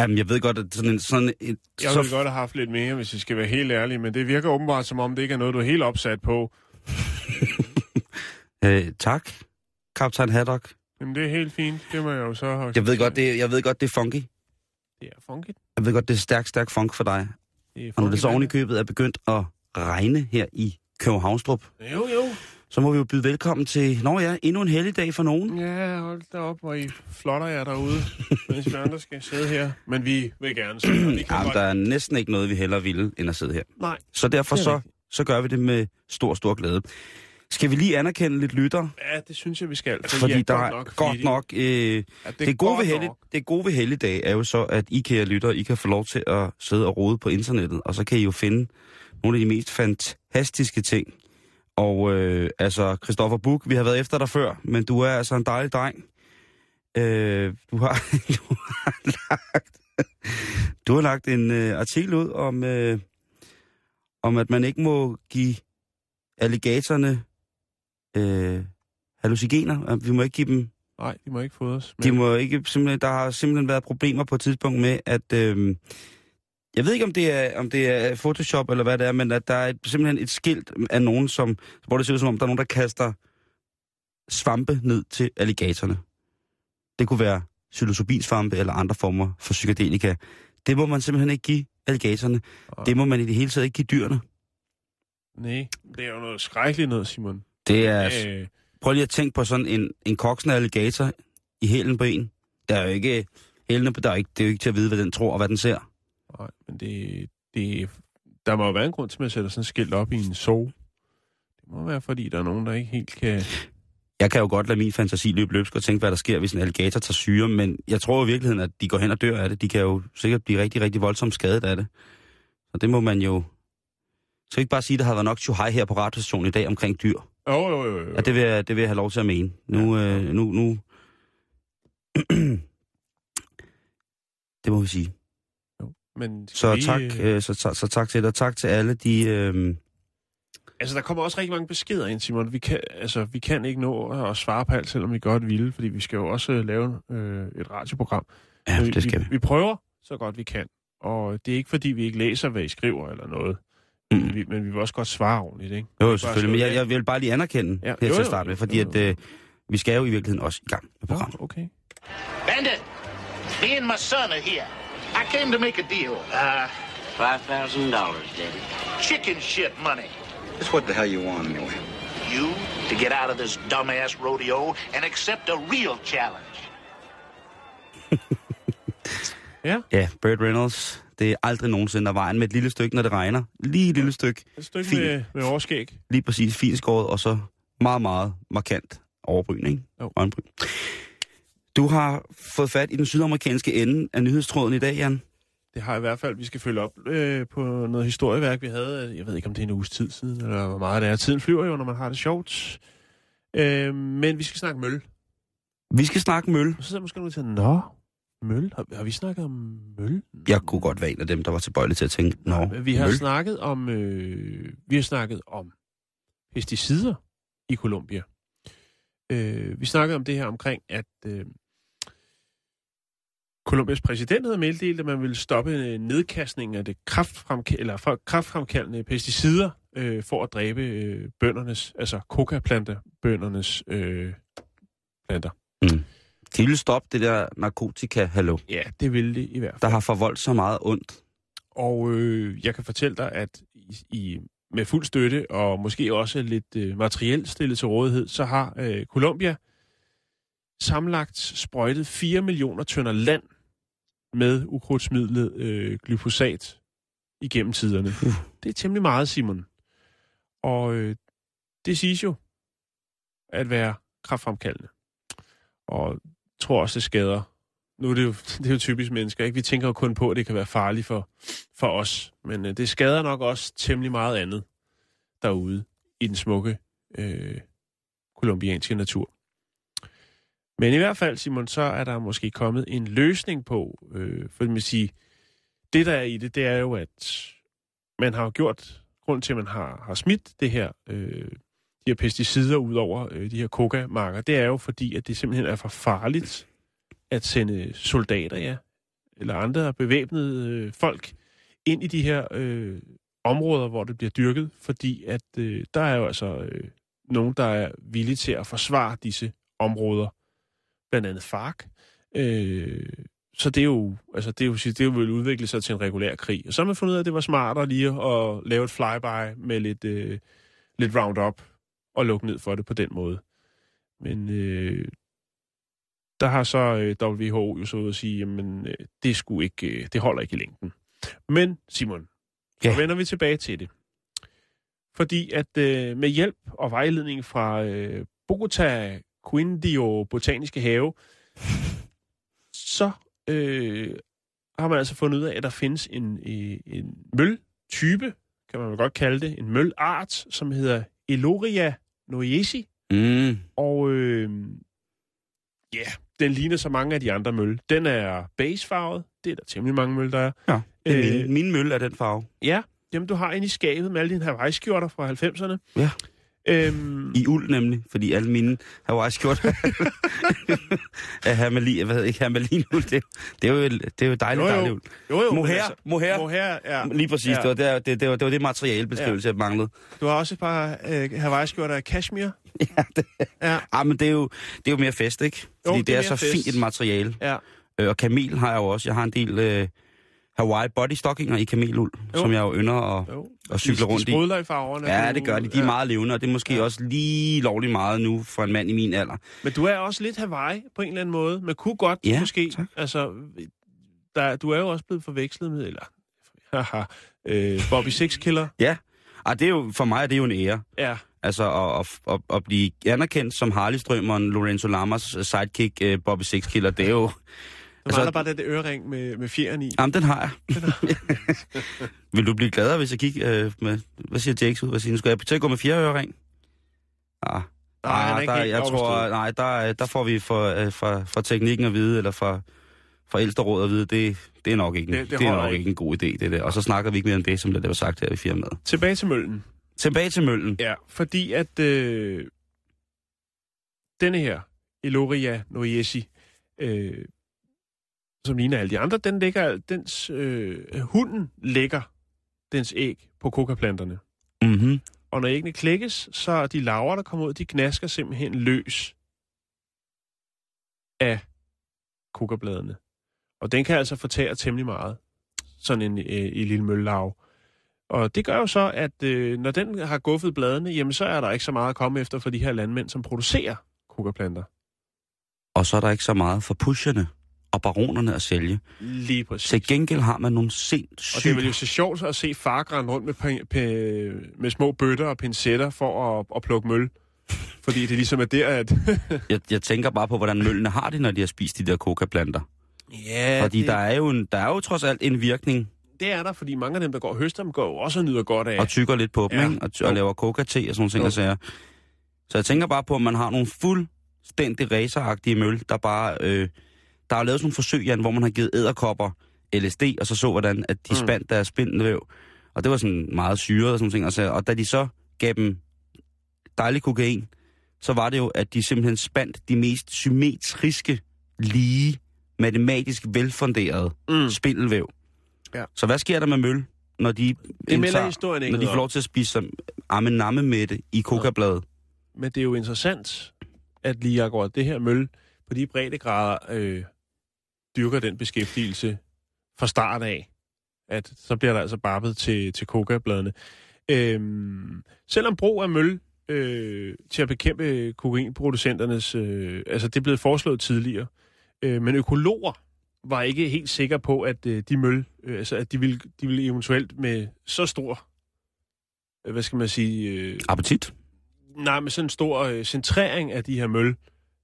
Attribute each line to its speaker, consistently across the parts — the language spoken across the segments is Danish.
Speaker 1: Jamen, jeg ved godt, at sådan, en, sådan et...
Speaker 2: Jeg
Speaker 1: så,
Speaker 2: ville godt have haft lidt mere, hvis jeg skal være helt ærlig, men det virker åbenbart, som om det ikke er noget, du er helt opsat på.
Speaker 1: øh, tak, kaptajn Haddock.
Speaker 2: Jamen, det er helt fint. Det må jeg jo så...
Speaker 1: Jeg ved godt, det, jeg ved godt, det er funky.
Speaker 2: Det er funky.
Speaker 1: Jeg ved godt, det er stærk, stærk funk for dig.
Speaker 2: Det er
Speaker 1: Og når
Speaker 2: funky,
Speaker 1: det så oven i købet er begyndt at regne her i Københavnstrup,
Speaker 2: Jo, jo.
Speaker 1: Så må vi jo byde velkommen til, når ja, endnu en helligdag for nogen.
Speaker 2: Ja, hold da op, hvor I flotter jer derude, mens vi andre skal sidde her. Men vi vil gerne sidde, kan
Speaker 1: Jamen,
Speaker 2: godt...
Speaker 1: der er næsten ikke noget, vi hellere ville, end at sidde her.
Speaker 2: Nej,
Speaker 1: Så derfor
Speaker 2: er
Speaker 1: så, så gør vi det med stor, stor glæde. Skal vi lige anerkende lidt lytter?
Speaker 2: ja, det synes jeg, vi skal. For
Speaker 1: Fordi
Speaker 2: I er
Speaker 1: der
Speaker 2: godt
Speaker 1: er
Speaker 2: nok
Speaker 1: godt nok... Øh,
Speaker 2: Ja,
Speaker 1: det, det, gode ved hellig, det gode ved helligdag er jo så, at I kære lytter, I kan få lov til at sidde og rode på internettet, og så kan I jo finde nogle af de mest fantastiske ting. Og øh, altså, Christoffer Buk, vi har været efter dig før, men du er altså en dejlig dreng. Øh, du, har, du har lagt, du har lagt en øh, artikel ud om, øh, om, at man ikke må give alligatorerne øh, hallucinogener. At Vi må ikke give dem
Speaker 2: Nej, de må ikke fodres.
Speaker 1: de må ikke, simpelthen, der har simpelthen været problemer på et tidspunkt med, at... Øh, jeg ved ikke, om det, er, om det er Photoshop eller hvad det er, men at der er et, simpelthen et skilt af nogen, som, hvor det ser ud som om, der er nogen, der kaster svampe ned til alligatorerne. Det kunne være psilocybin-svampe eller andre former for psykedelika. Det må man simpelthen ikke give alligatorerne.
Speaker 2: Nej.
Speaker 1: Det må man i det hele taget ikke give dyrene.
Speaker 2: Nej, det er jo noget skrækkeligt noget, Simon.
Speaker 1: Det er...
Speaker 2: Øh,
Speaker 1: Prøv lige at tænke på sådan en, en koksende alligator i hælen på en. Der er jo ikke... Hælene på, der er ikke, det er jo ikke til at vide, hvad den tror og hvad den ser.
Speaker 2: Nej, men det, det... Der må jo være en grund til, at man sætter sådan et skilt op i en zoo. Det må være, fordi der er nogen, der ikke helt kan...
Speaker 1: Jeg kan jo godt lade min fantasi løbe løbsk og tænke, hvad der sker, hvis en alligator tager syre, men jeg tror i virkeligheden, at de går hen og dør af det. De kan jo sikkert blive rigtig, rigtig voldsomt skadet af det. Så det må man jo... Så ikke bare sige, at der har været nok hej her på radiostationen i dag omkring dyr.
Speaker 2: Jo, jo, jo, jo.
Speaker 1: Ja, det vil jeg, det vil jeg have lov til at mene. Nu,
Speaker 2: Ja.
Speaker 1: øh, nu, nu... det må vi sige.
Speaker 2: Men
Speaker 1: Så
Speaker 2: vi,
Speaker 1: tak,
Speaker 2: øh,
Speaker 1: øh, så, så, så tak til dig. Tak til alle de... Øh,
Speaker 2: Altså, der kommer også rigtig mange beskeder ind, Simon. Vi kan, altså, vi kan ikke nå at svare på alt, selvom vi godt ville, fordi vi skal jo også øh, lave øh, et radioprogram.
Speaker 1: ja,
Speaker 2: Men
Speaker 1: det skal
Speaker 2: vi.
Speaker 1: vi.
Speaker 2: Vi prøver så godt vi kan. Og det er ikke, fordi vi ikke læser, hvad I skriver eller noget.
Speaker 1: Mm.
Speaker 2: Vi, men vi vil også godt svare ordentligt, ikke?
Speaker 1: Jo, selvfølgelig. Men jeg, jeg vil bare lige anerkende
Speaker 2: Ja,
Speaker 1: her
Speaker 2: jo,
Speaker 1: til at starte med, fordi
Speaker 2: jo,
Speaker 1: at
Speaker 2: jo.
Speaker 1: øh, vi skal jo i virkeligheden også i gang med programmet.
Speaker 2: okay.
Speaker 3: Bandit, me and my son are here. I came to make a deal.
Speaker 4: Uh, five thousand dollars, Daddy.
Speaker 3: Chicken shit money.
Speaker 5: Just what the hell you want anyway?
Speaker 3: You to get out of this dumbass rodeo and accept a real challenge.
Speaker 2: Ja,
Speaker 1: Ja, Burt Reynolds. Det er aldrig nogensinde af vejen med et lille stykke, når det regner. Lige et lille stykke.
Speaker 2: et stykke
Speaker 1: Fint.
Speaker 2: med, med overskæg.
Speaker 1: Lige præcis fint skåret, og så meget, meget markant overbryn, ikke?
Speaker 2: Jo.
Speaker 1: Øjenbryn. Du har fået fat i den sydamerikanske ende af nyhedstråden i dag, Jan.
Speaker 2: Det har i hvert fald, vi skal følge op øh, på noget historieværk, vi havde. Jeg ved ikke, om det er en uges tid siden, eller hvor meget det er. Tiden flyver jo, når man har det sjovt. Øh, men vi skal snakke møl.
Speaker 1: Vi skal snakke møl.
Speaker 2: Og så sidder måske nogen og tænker, nå, møl? Har, har vi snakket om møl?
Speaker 1: Jeg kunne godt være en af dem, der var tilbøjelig til at tænke, nå,
Speaker 2: Men vi har
Speaker 1: møl.
Speaker 2: snakket om øh, vi har snakket om pesticider i Colombia. Øh, vi snakkede om det her omkring, at øh, Colombias præsident havde meddelt, at man ville stoppe øh, nedkastningen af det kraftfremka- eller for, kraftfremkaldende pesticider øh, for at dræbe øh, bøndernes, altså coca-planter, bøndernes øh, planter.
Speaker 1: De ville stoppe det der narkotika, hallo,
Speaker 2: Ja, det ville det i hvert fald.
Speaker 1: der har forvoldt så meget ondt.
Speaker 2: Og øh, jeg kan fortælle dig, at i, i, med fuld støtte og måske også lidt øh, materielt stillet til rådighed, så har øh, Colombia sammenlagt sprøjtet 4 millioner tønder land med ukrudtsmidlet øh, glyfosat igennem tiderne. Uh. Det er temmelig meget, Simon. Og øh, det siges jo at være kraftfremkaldende. Og tror også, det skader. Nu er det jo, det er jo typisk mennesker, ikke? Vi tænker jo kun på, at det kan være farligt for, for os. Men øh, det skader nok også temmelig meget andet derude i den smukke øh, kolumbianske natur. Men i hvert fald, Simon, så er der måske kommet en løsning på, øh, for man sige, det der er i det, det er jo, at man har gjort, grund til, at man har, har smidt det her, øh, de her pesticider ud over øh, de her kokamarker, det er jo fordi, at det simpelthen er for farligt at sende soldater, ja, eller andre bevæbnede øh, folk ind i de her øh, områder, hvor det bliver dyrket, fordi at øh, der er jo altså øh, nogen, der er villige til at forsvare disse områder, blandt andet FARC. Øh, så det er jo, altså det er jo, det er jo vil udvikle sig til en regulær krig. Og så har man fundet ud af, at det var smartere lige at lave et flyby med lidt, øh, lidt Roundup og lukke ned for det på den måde. Men øh, der har så øh, WHO jo så ud at sige, jamen øh, det, skulle ikke, øh, det holder ikke i længden. Men Simon, så
Speaker 1: Ja.
Speaker 2: vender vi tilbage til det. Fordi at øh, med hjælp og vejledning fra øh, Bogota Quindio Botaniske Have, så øh, har man altså fundet ud af, at der findes en, øh, en møltype, kan man vel godt kalde det, en mølart, som hedder Eloria noyesi.
Speaker 1: Mm.
Speaker 2: Og øh, ja, den ligner så mange af de andre møl. Den er beigefarvet. Det er der temmelig mange møl, der er.
Speaker 1: Ja, det er
Speaker 2: Øh,
Speaker 1: min, min mølle er den farve.
Speaker 2: Ja, dem du har inde i skabet med alle dine Hawaii-skjorter fra 90'erne.
Speaker 1: Ja.
Speaker 2: Øhm,
Speaker 1: I uld nemlig, fordi alle mine hawaii skjort er hermelin, hvad hedder ikke hermelin uld. Det, det, er jo, det er jo dejligt,
Speaker 2: Jo, jo.
Speaker 1: dejligt uld.
Speaker 2: jo, jo,
Speaker 1: Mohair, mohair.
Speaker 2: Mohair, ja.
Speaker 1: Lige præcis,
Speaker 2: Ja.
Speaker 1: det, var det, det, var, det var det materialebeskrivelse, jeg manglede.
Speaker 2: Du har også et par øh, Hawaii-skjorter af cashmere.
Speaker 1: Ja, det,
Speaker 2: Ja,
Speaker 1: ah, men det er, jo, det er jo mere fest, ikke? Fordi
Speaker 2: Jo,
Speaker 1: det,
Speaker 2: det
Speaker 1: er,
Speaker 2: er
Speaker 1: så
Speaker 2: fest.
Speaker 1: fint et materiale.
Speaker 2: ja.
Speaker 1: Øh, og kamel har jeg jo også. Jeg har en del øh, Hawaii body stockinger i kameluld,
Speaker 2: Jo.
Speaker 1: som jeg jo ynder at,
Speaker 2: Jo.
Speaker 1: at cykle
Speaker 2: de,
Speaker 1: rundt
Speaker 2: de
Speaker 1: i.
Speaker 2: sprudler i farverne.
Speaker 1: Ja, det gør de. De er meget levende, og det er måske
Speaker 2: Ja.
Speaker 1: også lige lovligt meget nu for en mand i min alder.
Speaker 2: Men du er også lidt Hawaii på en eller anden måde. Man kunne godt
Speaker 1: Ja,
Speaker 2: måske...
Speaker 1: tak.
Speaker 2: Altså, der, du er jo også blevet forvekslet med... Eller, haha, øh, Bobby Sixkiller.
Speaker 1: Ja, og det er jo, for mig er det jo en ære.
Speaker 2: Ja,
Speaker 1: Altså at, at, at, at blive anerkendt som Harley-strømmeren Lorenzo Lamas sidekick uh, Bobby Sixkiller, det er jo...
Speaker 2: du
Speaker 1: Altså-
Speaker 2: mangler bare den der ørering med, med fjeren i.
Speaker 1: Jamen, den har jeg. Vil du blive gladere, hvis jeg gik uh, med... Hvad siger Jakes ud? Hvad siger han? Skal jeg til at gå med fjerde ørering? Ah.
Speaker 2: Nej, er
Speaker 1: Ah,
Speaker 2: ikke
Speaker 1: der, jeg tror, nej, der, der får vi fra, fra, fra teknikken at vide, eller fra, fra ældsterådet at vide, det, det er nok, ikke, en,
Speaker 2: Det-
Speaker 1: det,
Speaker 2: det
Speaker 1: det er nok
Speaker 2: ikke.
Speaker 1: ikke en god idé, det der. Og så snakker vi ikke mere om det, som det var sagt her i firmaet.
Speaker 2: Tilbage til møllen.
Speaker 1: Tilbage til møllen.
Speaker 2: Ja, fordi at øh, denne her, Eloria noyesi, øh, som ligner alle de andre, den lægger, dens, øh, hunden lægger dens æg på kokaplanterne.
Speaker 1: Mm-hmm.
Speaker 2: Og når æggene klækkes, så er de laver, der kommer ud, de gnasker simpelthen løs af kokabladene. Og den kan altså fortære temmelig meget, sådan en, øh, en lille møllelarve. Og det gør jo så, at øh, når den har guffet bladene, jamen så er der ikke så meget at komme efter for de her landmænd, som producerer kokaplanter.
Speaker 1: Og så er der ikke så meget for pusherne og baronerne at sælge.
Speaker 2: Lige præcis.
Speaker 1: Til gengæld har man nogle
Speaker 2: Og
Speaker 1: sindssygt...
Speaker 2: det vil jo se sjovt at se far rende rundt med, pe- med små bøtter og pincetter for at, at plukke møl. Fordi det ligesom er der, at...
Speaker 1: jeg, jeg tænker bare på, hvordan møllene har det, når de har spist de der kokaplanter.
Speaker 2: ja,
Speaker 1: Fordi der er, jo en, der er jo trods alt en virkning,
Speaker 2: det er der, fordi mange af dem, der går og høster dem, går jo også og nyder godt af.
Speaker 1: og tykker lidt på dem,
Speaker 2: Ja.
Speaker 1: ikke? Og, og laver kokate og sådan nogle ting, og sager. Så jeg tænker bare på, at man har nogle fuldstændig raceragtige møl, der bare... Øh, der er lavet sådan nogle forsøg, Jan, hvor man har givet æderkopper LSD, og så så, hvordan at de
Speaker 2: Mm.
Speaker 1: spandt deres spindelvæv. Og det var sådan meget syret og sådan ting, og, sager. og da de så gav dem dejlig kokain, så var det jo, at de simpelthen spandt de mest symmetriske, lige, matematisk velfunderede
Speaker 2: Mm.
Speaker 1: spindelvæv.
Speaker 2: Ja.
Speaker 1: Så hvad sker der med møl, når de, indtager-
Speaker 2: historien ikke
Speaker 1: når de får lov til at spise som namme med det i kokabladet?
Speaker 2: Men det er jo interessant, at lige akkurat det her møl på de breddegrader øh, dyrker den beskæftigelse fra start af. At så bliver der altså barbet til, til kokabladene. Øhm, selvom brug af møl øh, til at bekæmpe kokainproducenternes... Øh, altså det er blevet foreslået tidligere. Øh, men økologer var ikke helt sikker på, at øh, de møl, øh, altså at de ville, de ville eventuelt med så stor, øh, hvad skal man sige, øh,
Speaker 1: Appetit?
Speaker 2: nej, med sådan en stor øh, centrering af de her møl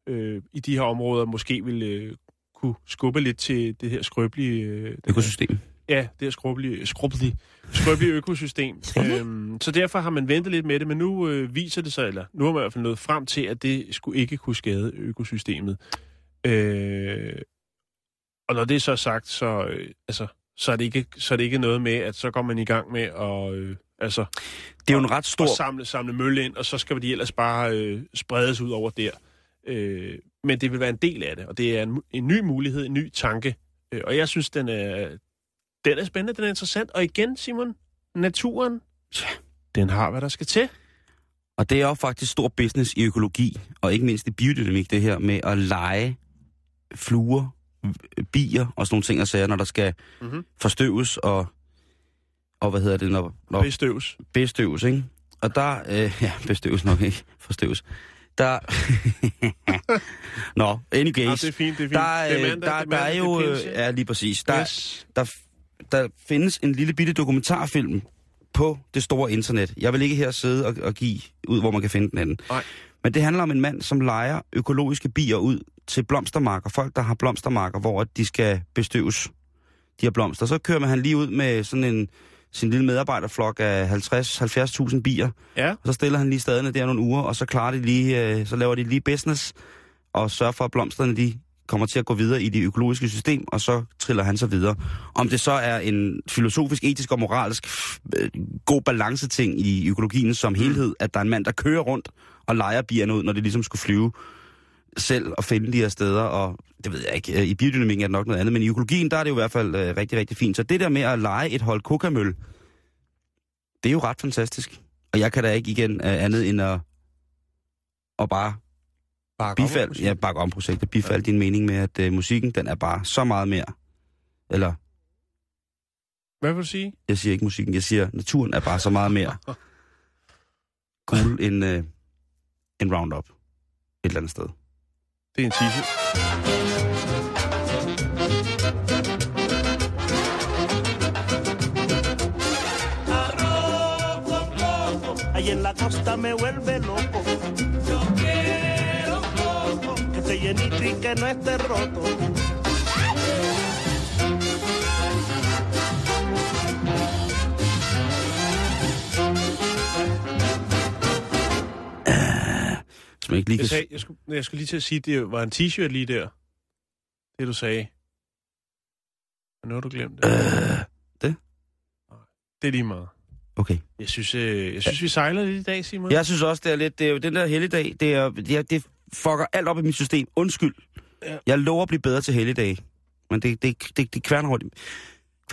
Speaker 2: øh, i de her områder, måske ville øh, kunne skubbe lidt til det her skrøbelige... Øh,
Speaker 1: Økosystem.
Speaker 2: Ja, det her skrubbelige, skrubbelige, skrubbelige økosystem. øhm, så derfor har man ventet lidt med det, men nu øh, viser det sig, eller nu har man i hvert fald nået frem til, at det skulle ikke kunne skade økosystemet. Øh, og når det er så sagt, så, øh, altså, så, er det ikke, så er det ikke noget med, at så går man i gang med at, øh, altså,
Speaker 1: Det er jo en ret stor...
Speaker 2: at samle, samle mølle ind, og så skal de ellers bare øh, spredes ud over der. Øh, men det vil være en del af det, og det er en, en ny mulighed, en ny tanke. Øh, og jeg synes, den er, den er spændende, den er interessant. Og igen, Simon, naturen, den har, hvad der skal til.
Speaker 1: Og det er jo faktisk stor business i økologi, og ikke mindst i biodynamik, det her med at lege fluer, bier og sådan nogle ting og sager, når der skal
Speaker 2: Mhm.
Speaker 1: mm-hmm. forstøves og, og hvad hedder det, når, når
Speaker 2: Bestøves.
Speaker 1: bestøves, ikke? Og der, øh, ja, bestøves nok ikke, forstøves. Der, nå, anyways.
Speaker 2: Ja, det er fint, det er fint.
Speaker 1: Der,
Speaker 2: det
Speaker 1: øh,
Speaker 2: er mandag,
Speaker 1: der,
Speaker 2: det
Speaker 1: der er
Speaker 2: mandag,
Speaker 1: jo,
Speaker 2: det
Speaker 1: øh,
Speaker 2: pinse.
Speaker 1: ja lige præcis, der,
Speaker 2: Yes.
Speaker 1: der, der findes en lille bitte dokumentarfilm på det store internet. Jeg vil ikke her sidde og, og give ud, hvor man kan finde den anden.
Speaker 2: Nej.
Speaker 1: Men det handler om en mand, som leger økologiske bier ud til blomstermarker. Folk, der har blomstermarker, hvor de skal bestøves de her blomster. Så kører man han lige ud med sådan en sin lille medarbejderflok af 50-70.000 bier.
Speaker 2: Ja.
Speaker 1: Og så stiller han lige staderne der nogle uger, og så klarer de lige, øh, så laver de lige business, og sørger for, at blomsterne de kommer til at gå videre i det økologiske system, og så triller han sig videre. Om det så er en filosofisk, etisk og moralsk øh, god balance-ting i økologien som helhed, at der er en mand, der kører rundt og leger bierne ud, når det ligesom skulle flyve selv og finde de her steder, og det ved jeg ikke, øh, i biodynamikken er det nok noget andet, men i økologien, der er det jo i hvert fald øh, rigtig, rigtig fint. Så det der med at lege et hold kokamøl, det er jo ret fantastisk. Og jeg kan da ikke igen øh, andet end at, at bare
Speaker 2: Bakke om
Speaker 1: bifald,
Speaker 2: musikken.
Speaker 1: ja, bakke om projektet, bifald ja. din mening med, at øh, musikken, den er bare så meget mere, eller
Speaker 2: Hvad vil du sige?
Speaker 1: jeg siger ikke musikken, jeg siger, naturen er bare så meget mere cool end, øh, end Roundup et eller andet sted.
Speaker 2: Det er en t-shirt.
Speaker 6: Ahí en la costa me vuelve loco. Yo quiero coco. Que esté llenito y que no esté roto.
Speaker 1: Hvis man ikke lige
Speaker 2: Jeg, sagde, jeg, skulle, jeg skulle lige til at sige, det var en t-shirt lige der. Det du sagde. Og nu har du glemt det.
Speaker 1: Øh, det?
Speaker 2: Det er lige meget.
Speaker 1: Okay.
Speaker 2: Jeg synes, øh, jeg synes vi sejler lidt i dag, Simon.
Speaker 1: Jeg synes også, det er lidt... Det er jo den der helligdag, det, er, det, er, det fucker alt op i mit system. Undskyld.
Speaker 2: Ja.
Speaker 1: Jeg lover at blive bedre til helligdag. Men det, det, det, det kværner rundt,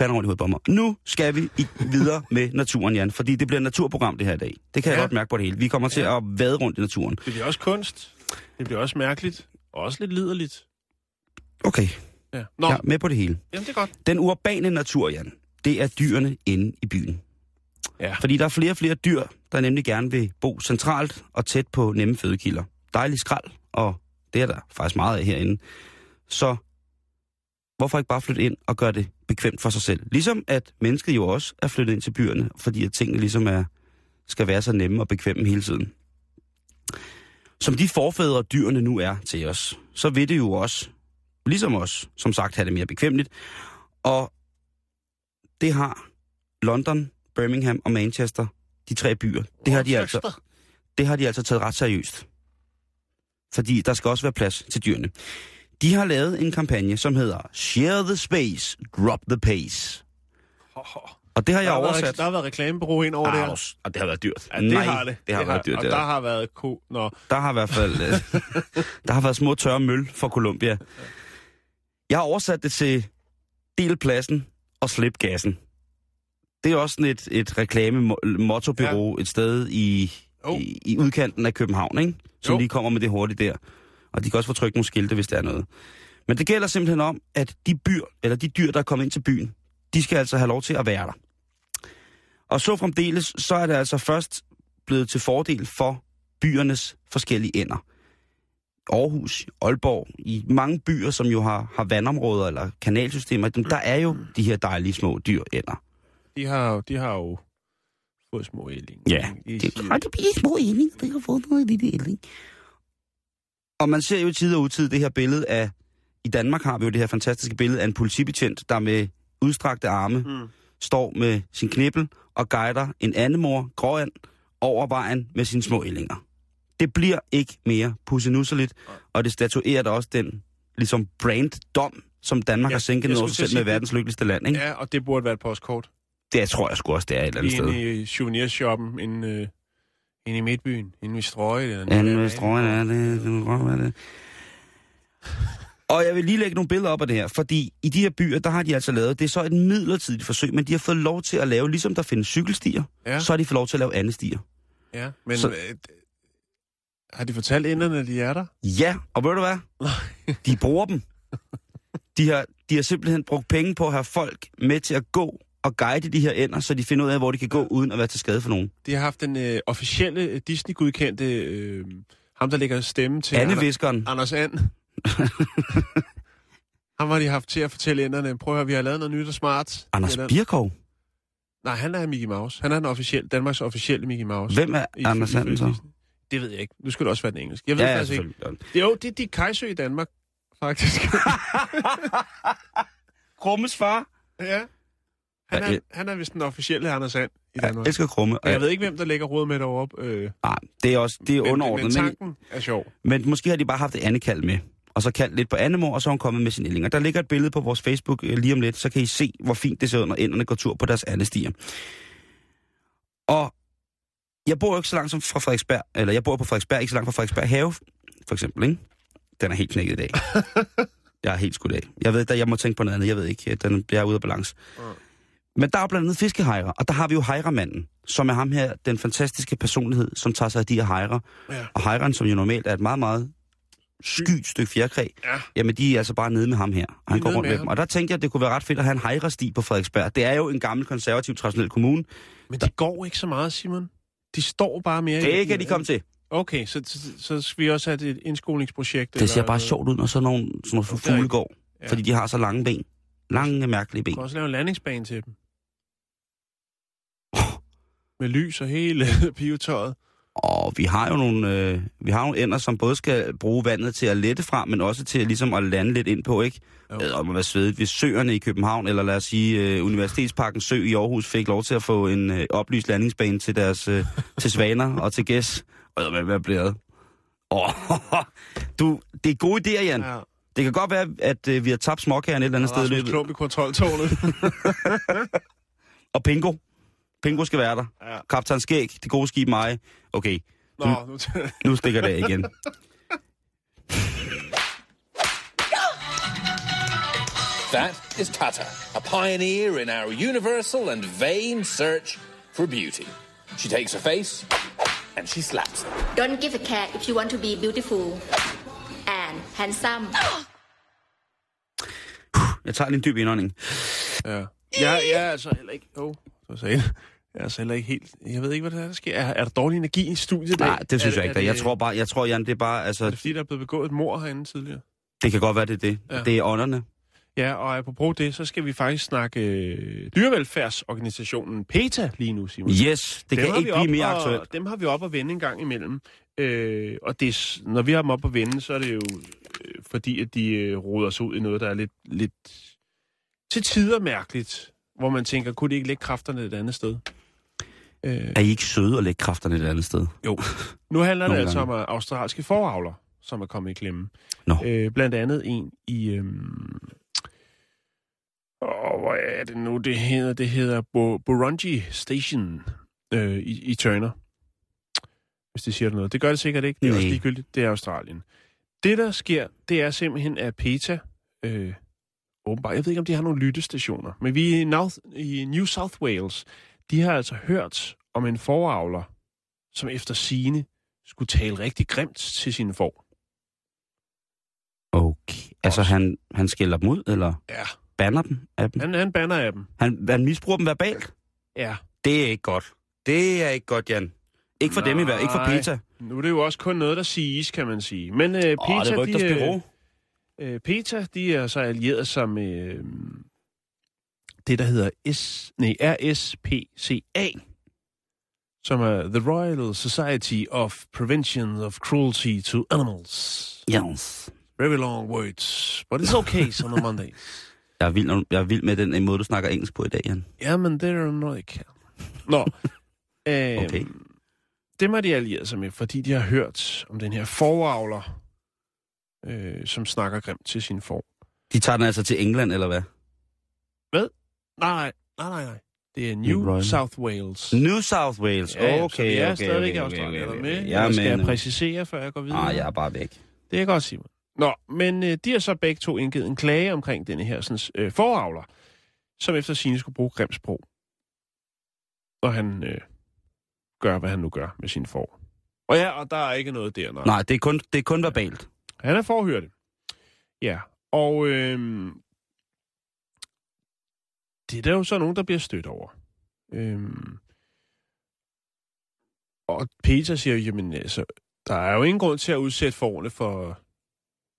Speaker 1: rundt i hovedet på mig. Nu skal vi i, videre med naturen, Jan. Fordi det bliver et naturprogram det her i dag. Det kan ja. Jeg godt mærke på det hele. Vi kommer til
Speaker 2: Ja.
Speaker 1: at vade rundt i naturen.
Speaker 2: Det bliver også kunst. Det bliver også mærkeligt. Og også lidt liderligt.
Speaker 1: Okay,
Speaker 2: Ja. Nå,
Speaker 1: jeg er med på det hele.
Speaker 2: jamen det er godt.
Speaker 1: Den urbane natur, Jan, det er dyrene inde i byen.
Speaker 2: Ja.
Speaker 1: Fordi der er flere og flere dyr, der nemlig gerne vil bo centralt og tæt på nemme fødekilder. Dejlig skrald, og det er der faktisk meget af herinde. Så hvorfor ikke bare flytte ind og gøre det bekvemt for sig selv? Ligesom at mennesket jo også er flyttet ind til byerne, fordi at tingene ligesom er, skal være så nemme og bekvemme hele tiden. Som de forfædre dyrene nu er til os, så vil det jo også, ligesom os, som sagt, have det mere bekvemmeligt. Og det har London, Birmingham og Manchester, de tre byer. Det har de altså, det har de altså taget ret seriøst. Fordi der skal også være plads til dyrene. De har lavet en kampagne, som hedder Share the space, drop the pace. Og det har
Speaker 2: Der
Speaker 1: jeg
Speaker 2: har,
Speaker 1: oversat.
Speaker 2: været, der har været reklamebureau ind over der.
Speaker 1: Aus, og det har været dyrt.
Speaker 2: Ja, det
Speaker 1: Nej,
Speaker 2: har det.
Speaker 1: Det har været dyrt.
Speaker 2: Og
Speaker 1: det
Speaker 2: der
Speaker 1: der.
Speaker 2: har været ko... Nå,
Speaker 1: der har i hvert fald øh, der har været små tørre møl for Columbia. Jeg har oversat det til del pladsen og slip gassen. Det er også sådan et, et reklame-mottobyrå ja. et sted i,
Speaker 2: Jo.
Speaker 1: i, i udkanten af København, ikke? som
Speaker 2: Jo.
Speaker 1: lige kommer med det hurtigt der. Og de kan også få trykt nogle skilte, hvis der er noget. Men det gælder simpelthen om, at de byr, eller de dyr, der er kommet ind til byen, de skal altså have lov til at være der. Og så fremdeles, så er det altså først blevet til fordel for byernes forskellige ender. Aarhus, Aalborg, i mange byer, som jo har, har vandområder eller kanalsystemer, dem, der er jo de her dejlige små dyr ender.
Speaker 2: De har, de har jo fået små ælling.
Speaker 1: Ja,
Speaker 2: de,
Speaker 1: det har de bitte små ælling, der har fået noget lille ælling. Og man ser jo i tid og utid det her billede af, i Danmark har vi jo det her fantastiske billede af en politibetjent, der med udstrakte arme
Speaker 2: Mm.
Speaker 1: står med sin knibbel og guider en andemor, gråand, over vejen med sine små ællinger. Det bliver ikke mere pussenusseligt, og det statuerer da også den ligesom branddom, som Danmark
Speaker 2: Ja,
Speaker 1: har sænket
Speaker 2: jeg
Speaker 1: ned over sig selv med verdens lykkeligste land, ikke?
Speaker 2: Ja, og det burde være et postkort.
Speaker 1: Det tror jeg sgu også, det er et eller andet sted.
Speaker 2: I souvenirshoppen, inde, øh, inde i Midtbyen, inde i Strøje. Eller
Speaker 1: Ja,
Speaker 2: noget.
Speaker 1: nu er strøgen er det. det må godt være det. Og jeg vil lige lægge nogle billeder op af det her, fordi i de her byer, der har de altså lavet, det er så et midlertidigt forsøg, men de har fået lov til at lave, ligesom der findes cykelstier,
Speaker 2: Ja.
Speaker 1: så har de fået lov til at lave andre stier.
Speaker 2: Ja, men
Speaker 1: Så-
Speaker 2: så... øh, har de fortalt inderne, at de er der?
Speaker 1: Ja, og ved du hvad? De bruger dem. De har, de har simpelthen brugt penge på at have folk med til at gå og guide de her ender, så de finder ud af, hvor de kan gå, uden at være til skade for nogen.
Speaker 2: De har haft den øh, officielle øh, Disney-godkendte, øh, ham der lægger stemme til
Speaker 1: Anne
Speaker 2: Ander-. Anders And. ham har de haft til at fortælle inderne, prøv at høre, vi har lavet noget nyt og smart.
Speaker 1: Anders Birkov.
Speaker 2: Nej, han er Mickey Mouse. Han er den officielle, Danmarks officielle Mickey Mouse.
Speaker 1: Hvem er
Speaker 2: I-
Speaker 1: Anders Anden så?
Speaker 2: Det ved jeg ikke. Nu skal det også være den engelske. Jeg ved
Speaker 1: Ja, ja,
Speaker 2: faktisk ikke. Det, jo, det er de Kajsø i Danmark, faktisk.
Speaker 1: Krummes far.
Speaker 2: ja. Han er,
Speaker 1: jeg-
Speaker 2: han er vist den officielle Anders And i
Speaker 1: Jeg
Speaker 2: Danmark.
Speaker 1: elsker Krumme.
Speaker 2: Og jeg ved ikke, hvem der lægger råd med derovre. Øh,
Speaker 1: Nej, det er også det er
Speaker 2: men,
Speaker 1: underordnet.
Speaker 2: men
Speaker 1: Men,
Speaker 2: tanken er sjov.
Speaker 1: men måske har de bare haft et andet kald med. Og så kaldt lidt på Annemor, og så er hun kommet med sin ælling. Og der ligger et billede på vores Facebook øh, lige om lidt, så kan I se, hvor fint det ser ud, når enderne går tur på deres andestier. Og jeg bor jo ikke så langt som fra Frederiksberg, eller jeg bor på Frederiksberg, ikke så langt fra Frederiksberg Have, for eksempel, ikke? Den er helt knækket i dag. jeg er helt skudt af. Jeg ved, at jeg må tænke på noget andet. Jeg ved ikke, den bliver ude af balance. Men der er blandt andet fiskehejrer, og der har vi jo hejremanden, som er ham her, den fantastiske personlighed, som tager sig af de her hejrer.
Speaker 2: Ja.
Speaker 1: Og hejren, som jo normalt er et meget, meget skyt stykke fjerkræ,
Speaker 2: Ja.
Speaker 1: jamen de er altså bare nede med ham her. Og han går rundt
Speaker 2: med
Speaker 1: med dem. Og der tænkte jeg, at det kunne være ret fedt at have en hejresti på Frederiksberg. Det er jo en gammel konservativ traditionel kommune.
Speaker 2: Men de går ikke så meget, Simon. De står bare mere i...
Speaker 1: Det kan de komme til.
Speaker 2: Okay, så, så, så skal vi også have et indskolingsprojekt.
Speaker 1: Det ser
Speaker 2: eller
Speaker 1: bare
Speaker 2: noget.
Speaker 1: sjovt ud, når sådan nogle, sådan nogle fugle går.
Speaker 2: Ja.
Speaker 1: Fordi de har så lange ben. Lange, mærkelige
Speaker 2: Du
Speaker 1: ben.
Speaker 2: kan også lave en landingsbane til dem. Med lys og hele pivetøjet.
Speaker 1: Og vi har jo nogle, øh, vi har nogle ender, som både skal bruge vandet til at lette fra, men også til ligesom at lande lidt ind på, ikke?
Speaker 2: Jo.
Speaker 1: Jo. Og man være svedigt, hvis søerne i København, eller lad os sige øh, Universitetsparken Sø i Aarhus, fik lov til at få en øh, oplyst landingsbane til deres øh, til svaner og til gæs. Og hvad bliver det? Åh, du, det er gode idéer, Jan.
Speaker 2: Ja.
Speaker 1: Det kan godt være, at øh, vi har tabt småkageren et eller andet sted i
Speaker 2: Rasmus. Klump i kontroltårnet.
Speaker 1: Og Pingo. Pingo skal være der.
Speaker 2: Ja.
Speaker 1: Kaptajn Skæg, det gode skib mig. Okay,
Speaker 2: Nå, nu
Speaker 1: nu stikker det af igen.
Speaker 7: That is Tata, a pioneer in our universal and vain search for beauty. She takes her face and she slaps it.
Speaker 8: Don't give a care if you want to be beautiful and handsome.
Speaker 1: Jeg tager lige en dyb indånding.
Speaker 2: Ja. Jeg, jeg er altså heller ikke... Oh, så sagde jeg. Jeg er altså heller ikke helt... Jeg ved ikke, hvad der, er, der sker. Er, er der dårlig energi i studiet i dag?
Speaker 1: Nej, det synes
Speaker 2: er,
Speaker 1: jeg ikke.
Speaker 2: Er
Speaker 1: da. Jeg
Speaker 2: det,
Speaker 1: tror bare, jeg tror, Jan, det er bare,
Speaker 2: Er
Speaker 1: altså,
Speaker 2: det fordi, der er blevet begået et mor herinde tidligere?
Speaker 1: det kan godt være, det er det.
Speaker 2: Ja.
Speaker 1: Det er ånderne.
Speaker 2: Ja, og apropos det, så skal vi faktisk snakke øh, dyrevelfærdsorganisationen PETA lige nu, Simon.
Speaker 1: Yes, det
Speaker 2: Dem
Speaker 1: kan ikke blive mere
Speaker 2: og,
Speaker 1: aktuelt.
Speaker 2: Dem har vi op at vende en gang imellem. Øh, og det, er når vi har dem op at vende, så er det jo øh, fordi, at de øh, roder sig ud i noget, der er lidt, lidt til tider mærkeligt. Hvor man tænker, kunne de ikke lægge kræfterne et andet sted? Øh,
Speaker 1: Er I ikke søde at lægge kræfterne et andet sted?
Speaker 2: jo. Nu handler det altså
Speaker 1: gange.
Speaker 2: om øh, australske foravler, som er kommet i klemme.
Speaker 1: Nå.
Speaker 2: Øh, blandt andet en i... Øhm, åh, hvor er det nu, det hedder? Det hedder Burunji Station øh, i, i Turner. Hvis det siger noget. Det gør det sikkert ikke. Det er
Speaker 1: Nej.
Speaker 2: også ligegyldigt. Det er Australien. Det, der sker, det er simpelthen, at PETA... Øh, åbenbart, jeg ved ikke, om de har nogle lyttestationer, men vi i, North, i New South Wales, de har altså hørt om en foravler, som efter sine skulle tale rigtig grimt til sine får.
Speaker 1: Okay. Altså, han, han skælder dem ud, eller
Speaker 2: Ja.
Speaker 1: banner dem af dem?
Speaker 2: Han, han banner af dem.
Speaker 1: Han, han misbruger dem verbalt?
Speaker 2: Ja.
Speaker 1: Det er ikke godt. Det er ikke godt, Jan. Ikke for dem i hvert ikke for
Speaker 2: Nej.
Speaker 1: PETA.
Speaker 2: Nu er det jo også kun noget, der siges, kan man sige. Men øh, PETA,
Speaker 1: Åh, det er
Speaker 2: de, øh, øh, PETA, de er så allieret sig med øh, det, der hedder S, nej, RSPCA, som er The Royal Society of Prevention of Cruelty to Animals.
Speaker 1: Yes.
Speaker 2: Very long words, but it's okay on a Monday.
Speaker 1: Jeg er, vild, når jeg er vild med den måde, du snakker engelsk på i dag, Jan.
Speaker 2: Jamen, det er noget, jeg kan. Nå, øh,
Speaker 1: Okay.
Speaker 2: dem har de allieret sig med, fordi de har hørt om den her foravler, øh, som snakker grimt til sin får.
Speaker 1: De tager den altså til England, eller hvad?
Speaker 2: Nej, nej, nej, nej, nej. Det er New
Speaker 1: Royal.
Speaker 2: South Wales.
Speaker 1: New South Wales.
Speaker 2: Ja,
Speaker 1: okay,
Speaker 2: så vi er
Speaker 1: okay,
Speaker 2: stadigvæk
Speaker 1: okay, okay,
Speaker 2: du
Speaker 1: okay,
Speaker 2: med?
Speaker 1: okay.
Speaker 2: Ja,
Speaker 1: Jeg
Speaker 2: skal jeg præcisere, før jeg går videre?
Speaker 1: Ah, jeg er bare væk.
Speaker 2: Det er godt, Simon. Nå, men øh, de har så begge to indgivet en klage omkring denne her sådan, øh, foravler, som efter sine skulle bruge grimt sprog. Og han øh, gør, hvad han nu gør med sin får. Og ja, og der er ikke noget der. Nej.
Speaker 1: Nej, det er kun, det er kun verbalt.
Speaker 2: Han er forhørte. Ja, og øh, det er der jo så nogen, der bliver stødt over. Øh, og Peter siger, jamen altså, der er jo ingen grund til at udsætte forne for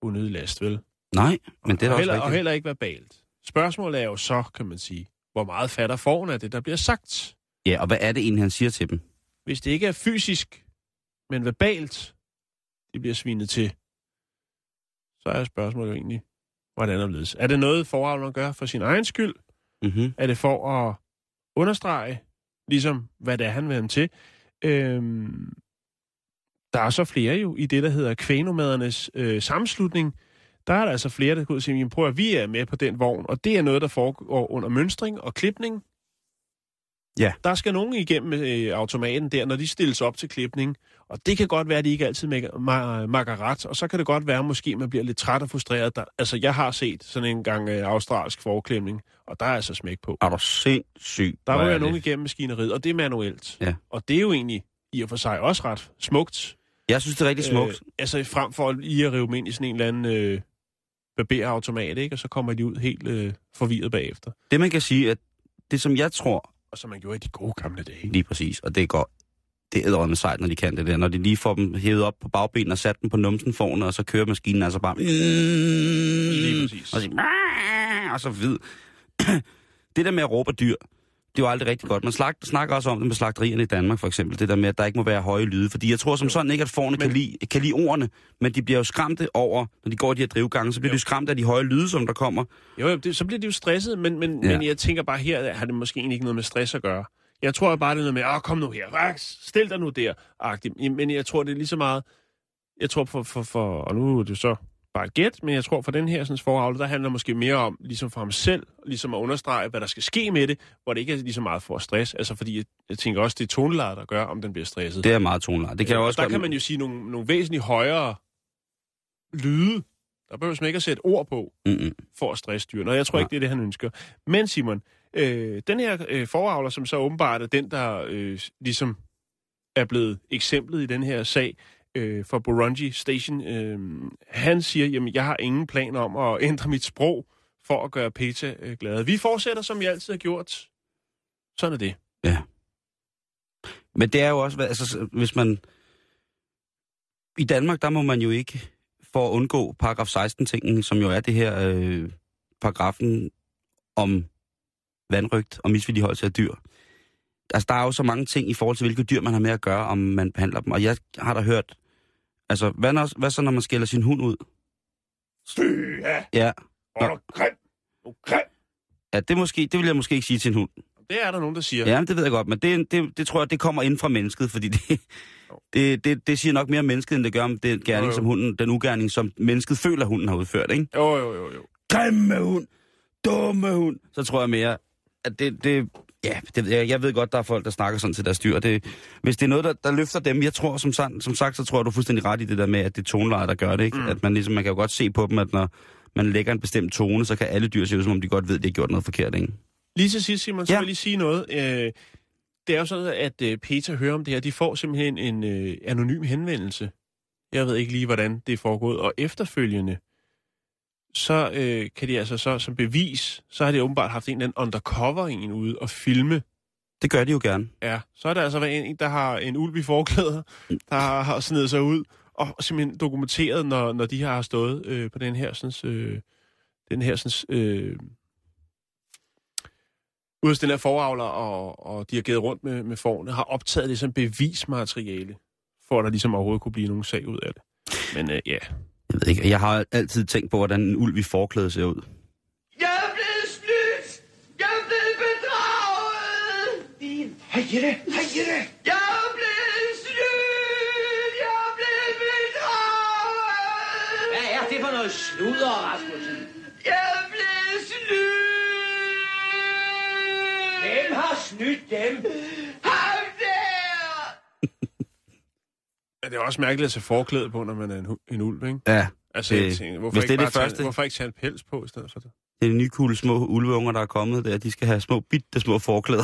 Speaker 2: unødig last, vel?
Speaker 1: Nej, men det er da
Speaker 2: og,
Speaker 1: også
Speaker 2: heller, og
Speaker 1: rigtigt.
Speaker 2: heller ikke verbalt. Spørgsmålet er jo så, kan man sige, hvor meget fatter forne af det, der bliver sagt.
Speaker 1: Ja, og hvad er det egentlig, han siger til dem?
Speaker 2: Hvis det ikke er fysisk, men verbalt, det bliver svinet til, så er spørgsmålet jo egentlig, hvordan er det Er det noget, foravleren gør for sin egen skyld?
Speaker 1: Mm-hmm.
Speaker 2: Er det for at understrege, ligesom, hvad det er, han vil ham til? Øhm, der er så flere jo i det, der hedder kvænomadernes øh, sammenslutning. Der er der altså flere, der går ud og siger, prøv at vi er med på den vogn, og det er noget, der foregår under mønstring og klipning.
Speaker 1: Ja.
Speaker 2: Der skal nogen igennem øh, automaten der, når de stilles op til klipning. Og det kan godt være, at de ikke altid makker ma- makker ret, og så kan det godt være, at måske man bliver lidt træt og frustreret. Der, altså, jeg har set sådan en gang øh, australsk forklemning, og der er altså smæk på.
Speaker 1: Er du sindssyg?
Speaker 2: Der ryger
Speaker 1: er
Speaker 2: nogen igennem maskineriet, og det er manuelt.
Speaker 1: Ja.
Speaker 2: Og det er jo egentlig i og for sig også ret smukt.
Speaker 1: Jeg synes, det er rigtig smukt.
Speaker 2: Øh, altså frem for lige at rive dem ind i sådan en eller anden øh, barberautomat, ikke? Og så kommer de ud helt øh, forvirret bagefter.
Speaker 1: Det, man kan sige, at det, som jeg tror,
Speaker 2: Og som man gjorde i de gode gamle dage.
Speaker 1: lige præcis, og det går det er med sejt, når de kan det der. Når de lige får dem hævet op på bagbenene og sat dem på numsen forne, og så kører maskinen altså bare...
Speaker 2: Lige præcis.
Speaker 1: Og så, og så vid. det der med at råbe dyr, det er jo aldrig rigtig godt. Man slag, snakker også om det med slagterierne i Danmark, for eksempel. Det der med, at der ikke må være høje lyde. Fordi jeg tror som sådan ikke, at forne kan, lide, kan lide ordene, men de bliver jo skræmte over, når de går de her drivgange, så bliver
Speaker 2: Jo.
Speaker 1: de skræmt af de høje lyde, som der kommer.
Speaker 2: Jo, jo det, så bliver de jo stresset, men, men,
Speaker 1: Ja.
Speaker 2: men jeg tænker bare her, har det måske egentlig ikke noget med stress at gøre. Jeg tror bare, det er noget med, åh, kom nu her, Rax, stil dig nu der, agtigt. Men jeg tror, det er lige så meget, jeg tror for, for, for og nu er det så bare et gæt, men jeg tror for den her sådan, forhavle, der handler måske mere om, ligesom for ham selv, ligesom at understrege, hvad der skal ske med det, hvor det ikke er lige så meget for stress. Altså fordi, jeg, jeg tænker også, det er tonelaget, der gør, om den bliver stresset.
Speaker 1: Det er meget tonelagt. Det kan
Speaker 2: Øh,
Speaker 1: også
Speaker 2: der kan man jo sige nogle, nogle væsentligt højere lyde. Der behøver man ikke at sætte ord på
Speaker 1: Mm-mm.
Speaker 2: for at stresse dyrene, og jeg tror
Speaker 1: Nej.
Speaker 2: ikke, det er det, han ønsker. Men Simon, øh, den her øh, foravler, som så åbenbart er den, der øh, ligesom er blevet eksemplet i den her sag øh, for Burundi Station, øh, han siger, jamen jeg har ingen planer om at ændre mit sprog for at gøre PETA øh, glade. Vi fortsætter, som vi altid har gjort. Sådan er det. Ja.
Speaker 1: Men det er jo også, altså, hvis man... I Danmark, der må man jo ikke, for at undgå paragraf 16-tingen, som jo er det her øh, paragrafen om vandrygt og misvilligeholdelse af dyr. Altså, der er jo så mange ting i forhold til, hvilke dyr man har med at gøre, om man behandler dem. Og jeg har da hørt... Altså, hvad, når, hvad så, når man skælder sin hund ud?
Speaker 2: Fy, ja, hvor er du grim. Du grim.
Speaker 1: ja det, måske, det vil jeg måske ikke sige til en hund.
Speaker 2: Det er der nogen, der siger.
Speaker 1: Ja, det ved jeg godt, men det, det, det tror jeg, det kommer ind fra mennesket, fordi det, det, det, det siger nok mere om mennesket, end det gør om den gerning,
Speaker 2: Jo, jo.
Speaker 1: som hunden, den ugerning, som mennesket føler, hunden har udført, ikke?
Speaker 2: Jo, jo, jo, jo.
Speaker 1: Grimme hund! Dumme hund! Så tror jeg mere, at det, det ja, det, jeg, ved godt, der er folk, der snakker sådan til deres dyr. Det, hvis det er noget, der, der løfter dem, jeg tror, som, som sagt, så tror jeg, du er fuldstændig ret i det der med, at det er tonelejet, der gør det, ikke? Mm. At man ligesom, man kan jo godt se på dem, at når man lægger en bestemt tone, så kan alle dyr se ud, som om de godt ved, at de har gjort noget forkert, ikke?
Speaker 2: Lige til sidst, Simon, så
Speaker 1: Ja.
Speaker 2: vil jeg lige sige noget. Øh, det er jo sådan, at øh, Peter hører om det her. De får simpelthen en øh, anonym henvendelse. Jeg ved ikke lige, hvordan det er foregået. Og efterfølgende, så øh, kan de altså så som bevis, så har de åbenbart haft en eller anden undercover en ude og filme
Speaker 1: Det gør de jo gerne.
Speaker 2: Ja, så er der altså en, der har en ulv i forklæder, der har, har snedet sig ud, og simpelthen dokumenteret, når, når de har stået øh, på den her, sådan, øh, den her, sådan, øh, ude hos den her foravler, og, og de har givet rundt med, med forne, har optaget det som bevismateriale, for at der ligesom overhovedet kunne blive nogen sag ud af det. Men øh, ja.
Speaker 1: Jeg ved ikke, jeg har altid tænkt på, hvordan en ulv i forklæde ser ud.
Speaker 9: Jeg er blevet snydt! Jeg er blevet bedraget! Din. Hej Jette, hej Jette! Jeg er blevet snydt! Jeg er blevet bedraget!
Speaker 4: Hvad er det for noget sludder, Rasmussen?
Speaker 9: Jeg er blevet snydt!
Speaker 4: Hvem har snydt dem?
Speaker 9: Ham der!
Speaker 2: Men det er også mærkeligt at tage forklæde på, når man er en, hu- en ulv, ikke?
Speaker 1: Ja,
Speaker 2: Altså,
Speaker 1: det-
Speaker 2: tænker, hvorfor,
Speaker 1: hvis
Speaker 2: ikke
Speaker 1: det er det
Speaker 2: tage,
Speaker 1: første-
Speaker 2: hvorfor ikke tage pels på i stedet for det?
Speaker 1: det er de nye cool små ulveunger, der er kommet der. De skal have små, bitte små forklæder.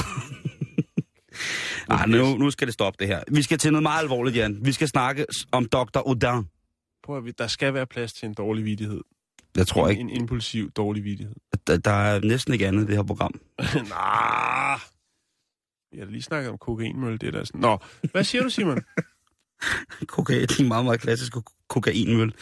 Speaker 1: Ej, nu, nu skal det stoppe det her. Vi skal til noget meget alvorligt, Jan. Vi skal snakke om Dr. Odin.
Speaker 2: Prøv at, der skal være plads til en dårlig vidighed.
Speaker 1: Jeg tror
Speaker 2: en,
Speaker 1: ikke,
Speaker 2: En impulsiv dårlig vidighed.
Speaker 1: der, der er næsten ikke andet i det her program.
Speaker 2: nah. Jeg har lige snakket om kokainmølle, det er der sådan. Nå, hvad siger du, Simon?
Speaker 1: Kokain, det er en meget, meget klassisk ko- kokainmøl.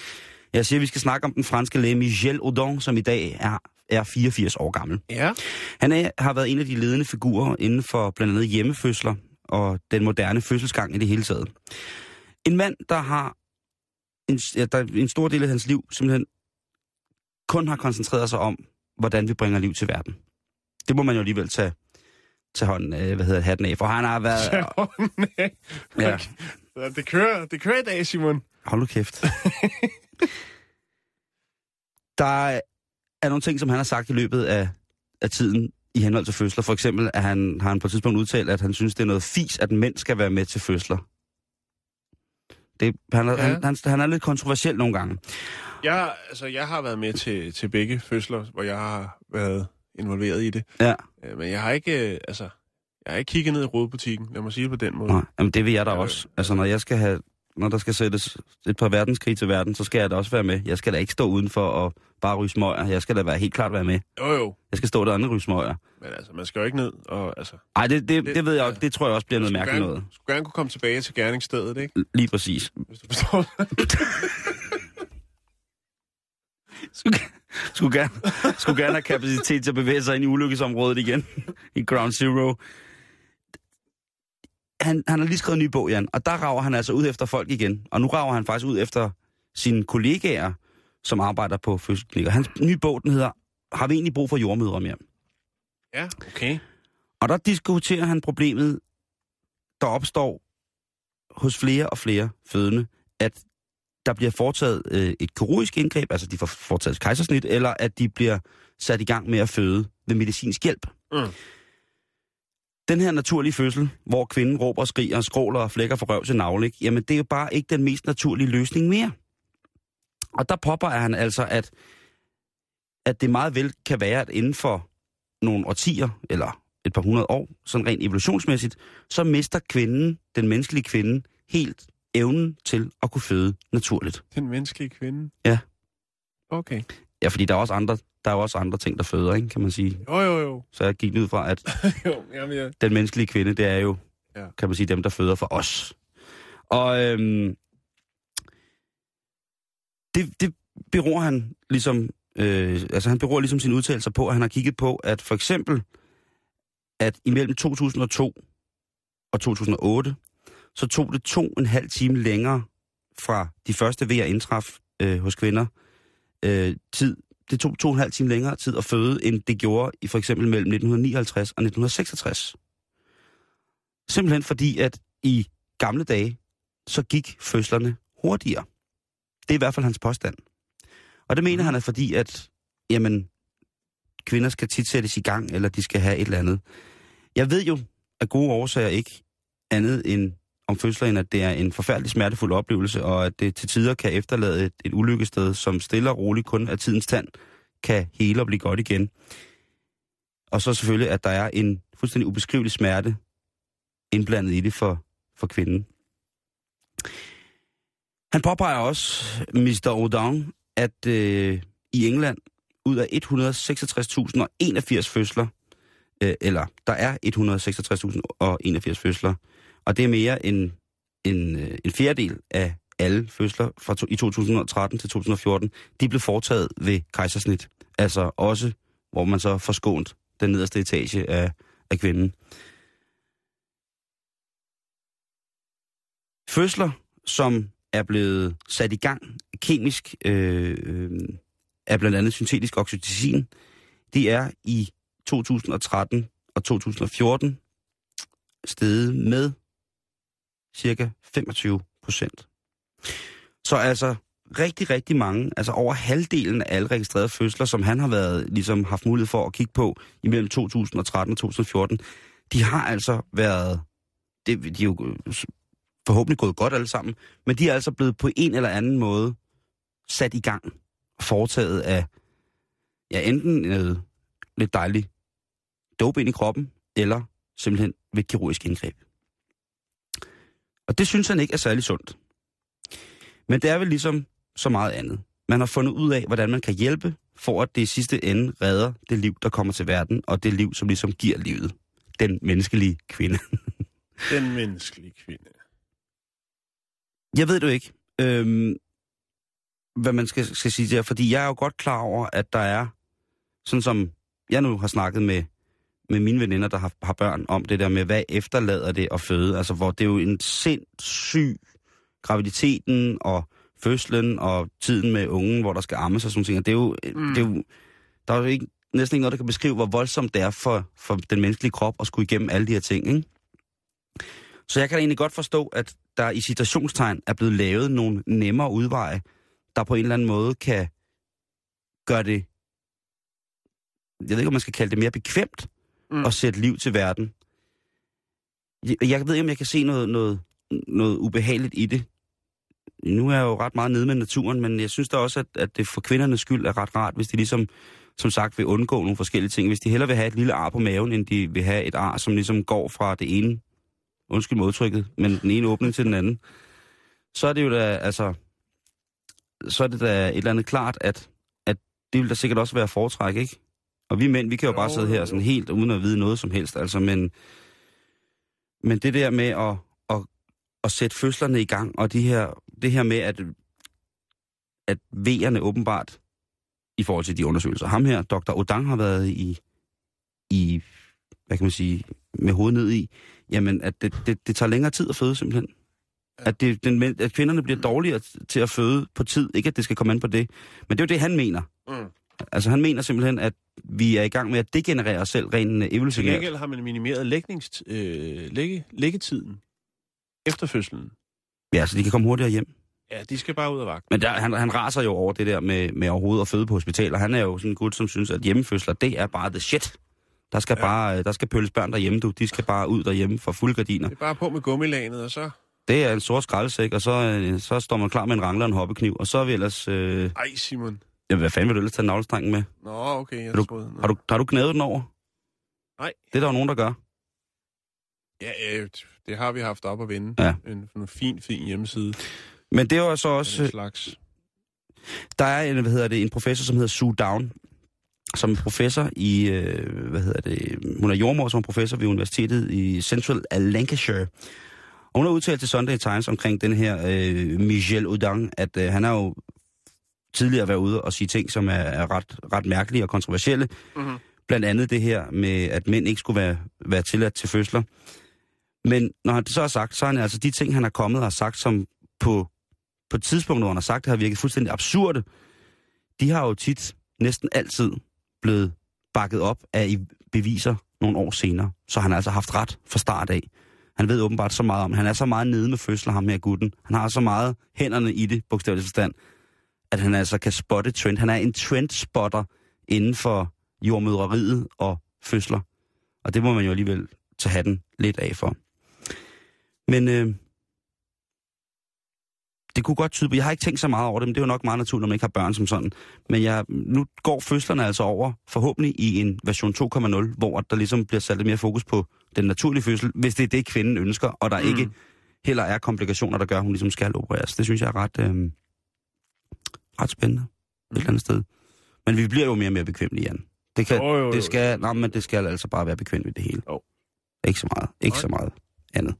Speaker 1: Jeg siger, at vi skal snakke om den franske læge Michel Audin, som i dag er, er 84 år gammel.
Speaker 2: ja.
Speaker 1: Han er, har været en af de ledende figurer inden for blandt andet hjemmefødsler og den moderne fødselsgang i det hele taget. En mand, der har en, ja, der, en stor del af hans liv simpelthen kun har koncentreret sig om, hvordan vi bringer liv til verden. Det må man jo alligevel tage, tage hånden, øh, hvad hedder hatten af, for han har været...
Speaker 2: ja. Ja, Det kører, det kører i dag, Simon.
Speaker 1: Hold nu kæft. der er nogle ting, som han har sagt i løbet af, af tiden i henhold til fødsler. For eksempel at han, har han på et tidspunkt udtalt, at han synes, det er noget fis, at mænd skal være med til fødsler. Det, han, er,
Speaker 2: Ja.
Speaker 1: ja. han, han, han er lidt kontroversiel nogle gange.
Speaker 2: Jeg, altså, jeg har været med til, til begge fødsler, hvor jeg har været involveret i det.
Speaker 1: Ja.
Speaker 2: Øh, Men jeg har ikke, øh, altså, jeg har ikke kigget ned i rådbutikken, lad mig sige det på den måde.
Speaker 1: Nej, jamen det vil jeg da
Speaker 2: Ja,
Speaker 1: også. Altså når jeg skal have, når der skal sættes et par verdenskrig til verden, så skal jeg da også være med. Jeg skal da ikke stå udenfor og bare ryge smøger. Jeg skal da være helt klart være med.
Speaker 2: Jo jo,
Speaker 1: Jeg skal stå der og ryge smøger.
Speaker 2: men altså, man skal jo ikke ned og, altså...
Speaker 1: Ej, det, det,
Speaker 2: Det-
Speaker 1: det ved jeg
Speaker 2: ja.
Speaker 1: også. Det tror jeg også bliver noget mærkeligt
Speaker 2: gerne,
Speaker 1: noget.
Speaker 2: Skulle gerne kunne komme tilbage til gerningsstedet, ikke?
Speaker 1: Lige præcis.
Speaker 2: Hvis du forstår.
Speaker 1: skulle, skulle, gerne, skulle gerne have kapacitet til at bevæge sig ind i ulykkesområdet igen. I Ground Zero. Han, han har lige skrevet en ny bog, Jan, og der rager han altså ud efter folk igen. Og nu rager han faktisk ud efter sine kollegaer, som arbejder på fødselsklinikker. Hans nye bog, den hedder Har vi egentlig brug for jordmødre mere?
Speaker 2: ja, okay.
Speaker 1: Og der diskuterer han problemet, der opstår hos flere og flere fødende, at der bliver foretaget øh, et kirurgisk indgreb, altså de får foretaget et kejsersnit, eller at de bliver sat i gang med at føde ved medicinsk hjælp.
Speaker 2: Mm.
Speaker 1: Den her naturlige fødsel, hvor kvinden råber, skriger, skråler og flækker fra røv til navle, ikke? jamen det er jo bare ikke den mest naturlige løsning mere. Og der påpeger han altså, at, at det meget vel kan være, at inden for nogle årtier, eller et par hundrede år, sådan rent evolutionsmæssigt, så mister kvinden, den menneskelige kvinde, helt evnen til at kunne føde naturligt.
Speaker 2: Den menneskelige kvinde.
Speaker 1: Ja.
Speaker 2: Okay.
Speaker 1: Ja, fordi der er også andre, der er jo også andre ting, der føder, ikke, kan man sige.
Speaker 2: Jo, jo, jo.
Speaker 1: Så jeg gik ud fra, at
Speaker 2: jo, jamen, ja.
Speaker 1: den menneskelige kvinde, det er jo,
Speaker 2: Ja.
Speaker 1: kan man sige, dem, der føder for os. Og øhm, det, det beror han ligesom, øh, altså han beror ligesom sine udtalelser på, at han har kigget på, at for eksempel, at imellem 2002 og 2008, så tog det to og en halv time længere fra de første ved at indtræffe øh, hos kvinder øh, tid. Det tog to og en halv time længere tid at føde, end det gjorde i for eksempel mellem 1959 og 1966. Simpelthen fordi, at i gamle dage, så gik fødslerne hurtigere. Det er i hvert fald hans påstand. Og det mener han er fordi, at jamen, kvinder skal tit sættes i gang, eller de skal have et eller andet. Jeg ved jo af gode årsager ikke andet end om fødslen, at det er en forfærdelig smertefuld oplevelse, og at det til tider kan efterlade et, et ulykkested, som stille og roligt kun af tidens tand kan hele og blive godt igen. Og så selvfølgelig, at der er en fuldstændig ubeskrivelig smerte indblandet i det for, for kvinden. Han påpeger også, Mr. O'Down, at øh, i England, ud af 166.081 fødsler, øh, eller der er 166.081 fødsler, og det er mere end en, øh, en fjerdedel af alle fødsler fra to, i 2013 til 2014, de blev foretaget ved kejsersnit. Altså også, hvor man så forskånt den nederste etage af, af kvinden. Fødsler, som er blevet sat i gang kemisk øh, øh, af blandt andet syntetisk oxytocin, de er i 2013 og 2014 steget med cirka 25 procent. Så altså rigtig, rigtig mange, altså over halvdelen af alle registrerede fødsler, som han har været, ligesom haft mulighed for at kigge på imellem 2013 og 2014, de har altså været, det, de er jo øh, forhåbentlig gået godt alle sammen, men de er altså blevet på en eller anden måde sat i gang, foretaget af, ja, enten noget øh, lidt dejligt dope ind i kroppen, eller simpelthen ved kirurgisk indgreb. Og det synes han ikke er særlig sundt. Men det er vel ligesom så meget andet. Man har fundet ud af, hvordan man kan hjælpe, for at det i sidste ende redder det liv, der kommer til verden, og det liv, som ligesom giver livet. Den menneskelige kvinde.
Speaker 2: Den menneskelige kvinde.
Speaker 1: Jeg ved jo ikke, øhm, hvad man skal, skal sige der, fordi jeg er jo godt klar over, at der er, sådan som jeg nu har snakket med, med mine veninder, der har, har børn, om det der med, hvad efterlader det at føde. Altså, hvor det er jo en sindssyg graviditeten og fødslen og tiden med ungen, hvor der skal ammes og sådan noget. Det er jo, mm. det er jo, der er jo ikke, næsten ikke noget, der kan beskrive, hvor voldsomt det er for, for den menneskelige krop at skulle igennem alle de her ting. Ikke? Så jeg kan egentlig godt forstå, at der i citationstegn er blevet lavet nogle nemmere udveje, der på en eller anden måde kan gøre det, jeg ved ikke, om man skal kalde det mere bekvemt, mm. og sætte liv til verden. Jeg, jeg ved ikke, om jeg kan se noget, noget, noget ubehageligt i det. Nu er jeg jo ret meget nede med naturen, men jeg synes da også, at, at det for kvindernes skyld er ret rart, hvis de ligesom, som sagt, vil undgå nogle forskellige ting. Hvis de hellere vil have et lille ar på maven, end de vil have et ar, som ligesom går fra det ene, undskyld modtrykket, men den ene åbning til den anden, så er det jo da, altså, så er det da et eller andet klart, at, at det vil da sikkert også være foretræk, ikke? Og vi mænd, vi kan jo, jo bare sidde her sådan helt uden at vide noget som helst, altså, men, men det der med at, at, at sætte fødslerne i gang, og de her, det her med, at, at V'erne åbenbart, i forhold til de undersøgelser, ham her, Dr. Odang har været i, i hvad kan man sige, med hovedet ned i, jamen, at det, det, det tager længere tid at føde simpelthen. At, det, den, at kvinderne bliver dårligere til at føde på tid. Ikke at det skal komme an på det. Men det er jo det, han mener. Mm. Altså han mener simpelthen, at vi er i gang med at degenerere os selv rent evolutionært.
Speaker 2: Til gengæld har man minimeret lægnings, øh, lægge, læggetiden efter fødslen.
Speaker 1: Ja, så de kan komme hurtigere hjem.
Speaker 2: Ja, de skal bare ud af vagt.
Speaker 1: Men der, han, han raser jo over det der med, med overhovedet at føde på hospitaler. Han er jo sådan en gut, som synes, at hjemmefødsler, det er bare the shit. Der skal, ja. bare, der skal pølles børn derhjemme, du. De skal bare ud derhjemme for fulde gardiner.
Speaker 2: Det er bare på med gummilanet, og så...
Speaker 1: Det er en stor skraldesæk, og så, øh, så står man klar med en rangler og en hoppekniv, og så er vi ellers... Øh...
Speaker 2: Ej, Simon.
Speaker 1: Ja, hvad fanden vil du ellers tage navlestrengen med?
Speaker 2: Nå, okay, jeg
Speaker 1: har du,
Speaker 2: troede...
Speaker 1: Har du, har du knædet den over?
Speaker 2: Nej.
Speaker 1: Det er der jo nogen, der gør.
Speaker 2: Ja, øh, det har vi haft op at vinde.
Speaker 1: Ja.
Speaker 2: En, en fin, fin hjemmeside.
Speaker 1: Men det er jo så også...
Speaker 2: En slags...
Speaker 1: Der er en, hvad hedder det, en professor, som hedder Sue Down, som er professor i, øh, hvad hedder det, hun er jordmor som professor ved Universitetet i Central Lancashire. Og hun har udtalt til Sunday Times omkring den her øh, Michel Oudang, at øh, han har jo tidligere været ude og sige ting, som er, er ret, ret mærkelige og kontroversielle. Mm-hmm. Blandt andet det her med, at mænd ikke skulle være, være tilladt til fødsler. Men når han det så har sagt, så er han altså de ting, han har kommet og har sagt, som på, på et tidspunkt, hvor han har sagt, det har virket fuldstændig absurde, de har jo tit, næsten altid, blevet bakket op af beviser nogle år senere. Så han har altså haft ret fra start af. Han ved åbenbart så meget om, han er så meget nede med fødsler, ham her gutten. Han har så meget hænderne i det, bogstaveligt forstand, at han altså kan spotte trend. Han er en trendspotter inden for jordmødreriet og fødsler. Og det må man jo alligevel tage hatten lidt af for. Men øh, det kunne godt tyde på, jeg har ikke tænkt så meget over det, men det er jo nok meget naturligt, når man ikke har børn som sådan. Men jeg, nu går fødslerne altså over, forhåbentlig i en version 2.0, hvor der ligesom bliver sat lidt mere fokus på den naturlige fødsel, hvis det er det, kvinden ønsker, og der mm. ikke heller er komplikationer, der gør, at hun ligesom skal opereres. Det synes jeg er ret, øh, ret spændende et eller andet sted. Men vi bliver jo mere og mere bekvemmelige, Jan. Det, kan,
Speaker 2: Jo, jo, jo.
Speaker 1: det skal, nej, men det skal altså bare være bekvemt ved det hele.
Speaker 2: Jo.
Speaker 1: Ikke så meget. Ikke
Speaker 2: Nej.
Speaker 1: så meget andet.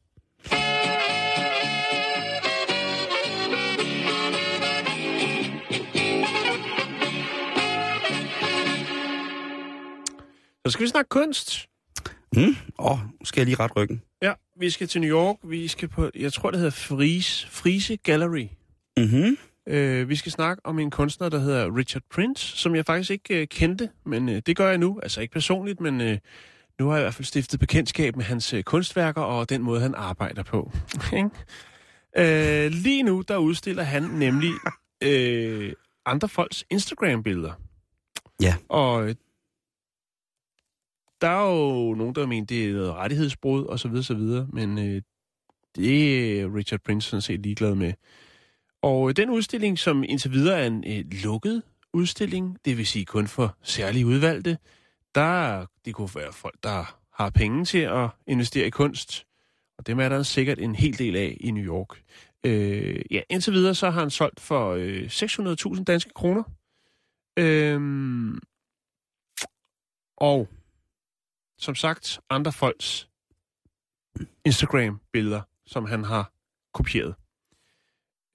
Speaker 2: Så skal vi snakke kunst.
Speaker 1: Mm? Åh, oh, skal jeg lige ret ryggen?
Speaker 2: Ja, vi skal til New York. Vi skal på, jeg tror, det hedder Frise, Frise Gallery.
Speaker 1: Mhm.
Speaker 2: Øh, vi skal snakke om en kunstner, der hedder Richard Prince, som jeg faktisk ikke øh, kendte, men øh, det gør jeg nu. Altså ikke personligt, men øh, nu har jeg i hvert fald stiftet bekendtskab med hans øh, kunstværker og den måde, han arbejder på. Øh, lige nu, der udstiller han nemlig øh, andre folks Instagram-billeder.
Speaker 1: Ja.
Speaker 2: Og øh, der er jo nogen, der mener, det er noget rettighedsbrud og så videre, så videre, men øh, det er Richard Prince sådan set ligeglad med. Og øh, den udstilling, som indtil videre er en øh, lukket udstilling, det vil sige kun for særligt udvalgte, der det kunne være folk, der har penge til at investere i kunst, og dem er der sikkert en hel del af i New York. Øh, ja, indtil videre så har han solgt for øh, 600.000 danske kroner. Øh, og som sagt, andre folks Instagram-billeder, som han har kopieret.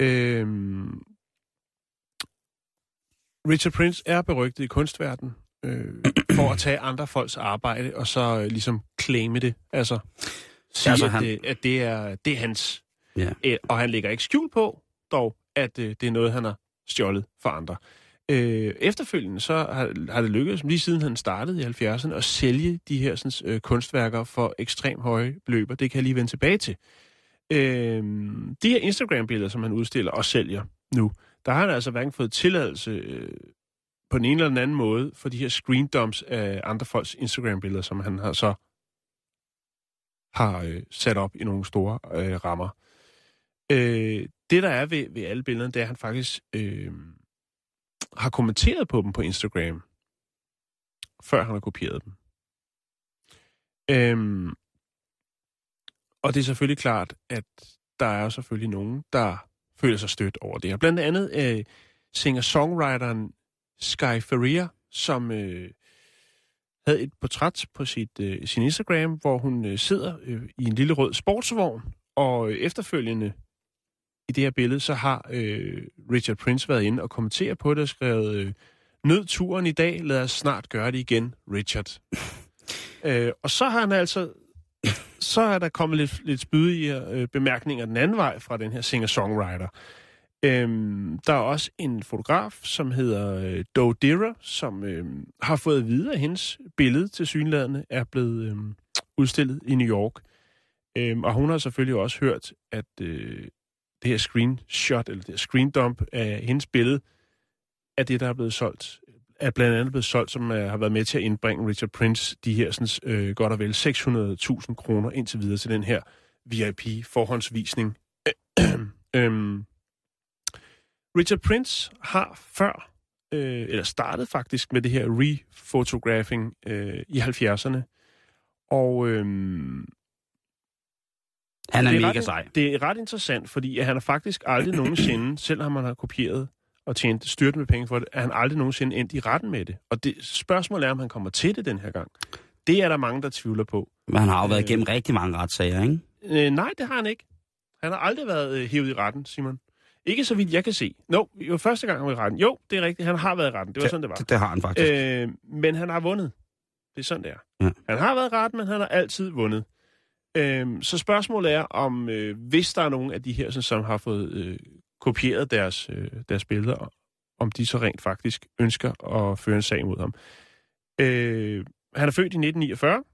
Speaker 2: Øhm, Richard Prince er berygtet i kunstverdenen øh, for at tage andre folks arbejde og så øh, ligesom claime det. Altså sige,
Speaker 1: Altså, han-
Speaker 2: at, det, at det, er, det er hans.
Speaker 1: Ja.
Speaker 2: Øh, og han lægger ikke skjul på, dog, at øh, det er noget, han har stjålet for andre. Øh, efterfølgende så har, har det lykkedes, lige siden han startede i 70'erne, at sælge de her sådan, øh, kunstværker for ekstremt høje beløber. Det kan jeg lige vende tilbage til. Øh, de her Instagram-billeder, som han udstiller og sælger nu, der har han altså hverken fået tilladelse øh, på den ene eller den anden måde for de her screendumps af andre folks Instagram-billeder, som han har så har øh, sat op i nogle store øh, rammer. Øh, det, der er ved, ved alle billederne, det er, at han faktisk øh, har kommenteret på dem på Instagram, før han har kopieret dem. Øhm, og det er selvfølgelig klart, at der er selvfølgelig nogen, der føler sig stødt over det her. Blandt andet øh, singer-songwriteren Sky Ferreira, som øh, havde et portræt på sit, øh, sin Instagram, hvor hun øh, sidder øh, i en lille rød sportsvogn, og øh, efterfølgende i det her billede, så har øh, Richard Prince været inde og kommenteret på det og skrevet, øh, nød turen i dag, lad os snart gøre det igen, Richard. øh, og så har han altså, så er der kommet lidt, lidt spydige øh, bemærkninger den anden vej fra den her singer-songwriter. Øhm, der er også en fotograf, som hedder øh, Doe Dira, som øh, har fået at vide, at hendes billede til synlædende er blevet øh, udstillet i New York. Øhm, og hun har selvfølgelig også hørt, at øh, det her screenshot, eller det her screendump af hendes billede, er det, der er blevet solgt. Er blandt andet blevet solgt, som øh, har været med til at indbringe Richard Prince de her sådan, øh, godt og vel 600.000 kroner indtil videre til den her VIP-forhåndsvisning. øhm, Richard Prince har før, øh, eller startet faktisk med det her refotographing øh, i 70'erne. Og øhm,
Speaker 1: Han er,
Speaker 2: det
Speaker 1: mega
Speaker 2: ret,
Speaker 1: sej.
Speaker 2: Det er ret interessant, fordi han har faktisk aldrig nogensinde, selvom han har kopieret og tjent styrt med penge for det, er han aldrig nogensinde endt i retten med det. Og det spørgsmålet er, om han kommer til det den her gang. Det er der mange, der tvivler på.
Speaker 1: Men han har jo været igennem rigtig mange retssager, ikke?
Speaker 2: Øh, nej, det har han ikke. Han har aldrig været øh, hævet i retten, Simon. Ikke så vidt jeg kan se. Nå, no, jo første gang han var i retten. Jo, det er rigtigt. Han har været i retten. Det var sådan, det var.
Speaker 1: Det, det har han faktisk.
Speaker 2: Øh, men han har vundet. Det er sådan, det er.
Speaker 1: Ja.
Speaker 2: Han har været i retten, men han har altid vundet. Øh, så spørgsmålet er, om øh, hvis der er nogen af de her, sådan, som har fået øh, kopieret deres, øh, deres billeder, om de så rent faktisk ønsker at føre en sag mod ham. Øh, han er født i 1949.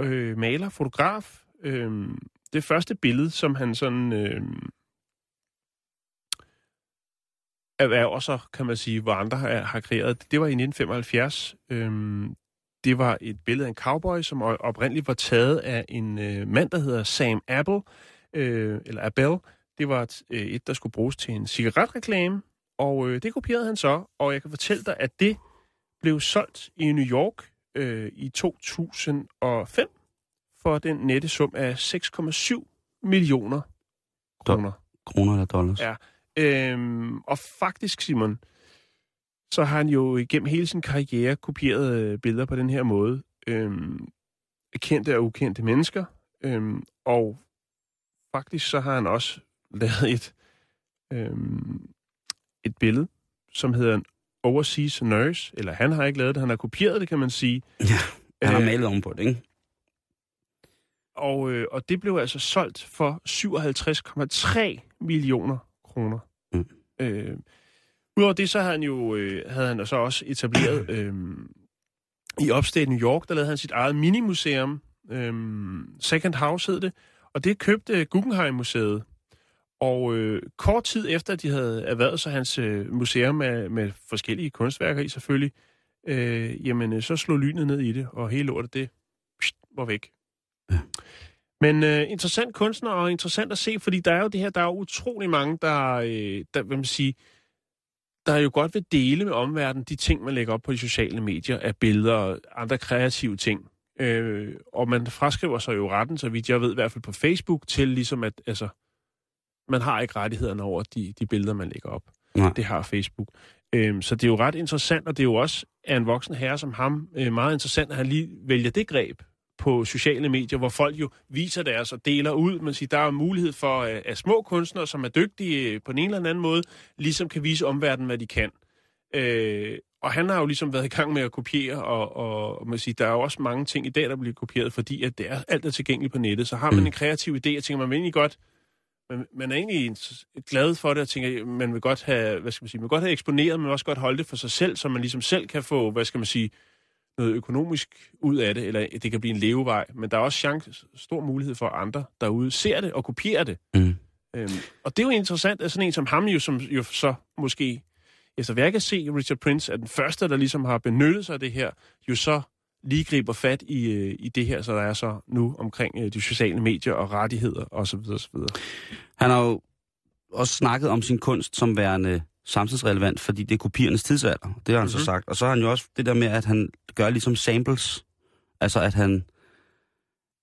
Speaker 2: Øh, maler, fotograf. Øh, det første billede, som han sådan... Øh, erhverver sig, kan man sige, hvor andre har, har kreeret. Det var i 1975. Øh, det var et billede af en cowboy, som oprindeligt var taget af en øh, mand, der hedder Sam Apple, øh, eller Abel. Det var et, øh, et, der skulle bruges til en cigaretreklame, og øh, det kopierede han så. Og jeg kan fortælle dig, at det blev solgt i New York øh, i 2005 for den nette sum af 6,7 millioner kroner.
Speaker 1: Kroner eller dollars.
Speaker 2: Ja. Øhm, og faktisk, Simon, så har han jo igennem hele sin karriere kopieret øh, billeder på den her måde. Øhm, kendte og ukendte mennesker. Øhm, og faktisk så har han også lavet et, øhm, et billede, som hedder en Overseas Nurse. Eller han har ikke lavet det, han har kopieret det, kan man sige.
Speaker 1: Ja, han har
Speaker 2: Øh,
Speaker 1: malet om på det, ikke?
Speaker 2: Og, øh, og det blev altså solgt for 57,3 millioner kroner.
Speaker 1: Mm.
Speaker 2: Øh, Udover det, så havde han jo øh, havde han så også etableret øh, i Upstate New York, der lavede han sit eget minimuseum. Øh, Second House hed det. Og det købte Guggenheim-museet. Og øh, kort tid efter, at de havde erhvervet sig hans øh, museum med, med forskellige kunstværker i selvfølgelig, øh, jamen øh, så slog lynet ned i det, og hele lortet, det pst, var væk. Men øh, interessant kunstner og interessant at se, fordi der er jo det her, der er jo utrolig mange, der, øh, der vil man sige, der jo godt vil dele med omverdenen de ting, man lægger op på de sociale medier af billeder og andre kreative ting. Øh, og man fraskriver sig jo retten, så vidt jeg ved, i hvert fald på Facebook, til ligesom at, altså, man har ikke rettighederne over de, de billeder, man lægger op.
Speaker 1: Nej.
Speaker 2: Det har Facebook. Øhm, så det er jo ret interessant, og det er jo også af en voksen herre som ham øh, meget interessant, at han lige vælger det greb på sociale medier, hvor folk jo viser deres og deler ud. Man siger, der er mulighed for, øh, at små kunstnere, som er dygtige øh, på den ene eller anden måde, ligesom kan vise omverdenen, hvad de kan. Øh, og han har jo ligesom været i gang med at kopiere, og, og, og man siger, der er jo også mange ting i dag, der bliver kopieret, fordi at det er alt er tilgængeligt på nettet. Så har man
Speaker 1: Mm.
Speaker 2: en kreativ idé, og tænker, man egentlig godt, man, man er egentlig glad for det, og tænker, man vil godt have, hvad skal man sige, man vil godt have eksponeret, men også godt holde det for sig selv, så man ligesom selv kan få, hvad skal man sige, noget økonomisk ud af det, eller det kan blive en levevej. Men der er også chance, stor mulighed for, at andre derude ser det og kopierer det.
Speaker 1: Mm.
Speaker 2: Øhm, og det er jo interessant, at sådan en som ham jo, som jo så måske, efter hvad jeg kan se, Richard Prince er den første, der ligesom har benyttet sig af det her, jo så lige griber fat i, øh, i det her, så der er så nu omkring øh, de sociale medier og rettigheder osv. osv.
Speaker 1: Han har jo også snakket om sin kunst som værende samtidsrelevant, fordi det er kopiernes tidsalder. Det har han mm-hmm. så
Speaker 2: Mhm.
Speaker 1: sagt. Og så har han jo også det der med, at han gør ligesom samples. Altså at han,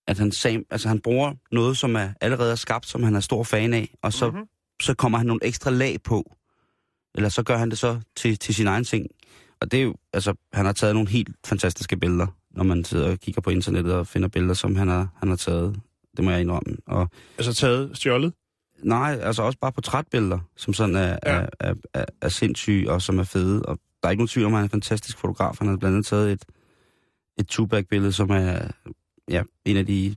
Speaker 1: at han, sam, altså han bruger noget, som er allerede er skabt, som han er stor fan af, og så,
Speaker 2: Mhm.
Speaker 1: mm-hmm. så kommer han nogle ekstra lag på. Eller så gør han det så til, til sin egen ting. Og det er jo, altså, han har taget nogle helt fantastiske billeder, når man sidder og kigger på internettet og finder billeder, som han har, han har taget. Det må jeg indrømme. Og
Speaker 2: Altså taget, stjålet?
Speaker 1: Nej, altså også bare portrætbilleder, som sådan er, ja. er, er, er, er sindssyge og som er fede. Og der er ikke nogen tvivl om, at han er en fantastisk fotograf. Han har blandt andet taget et, et Tupac-billede, som er ja, en af de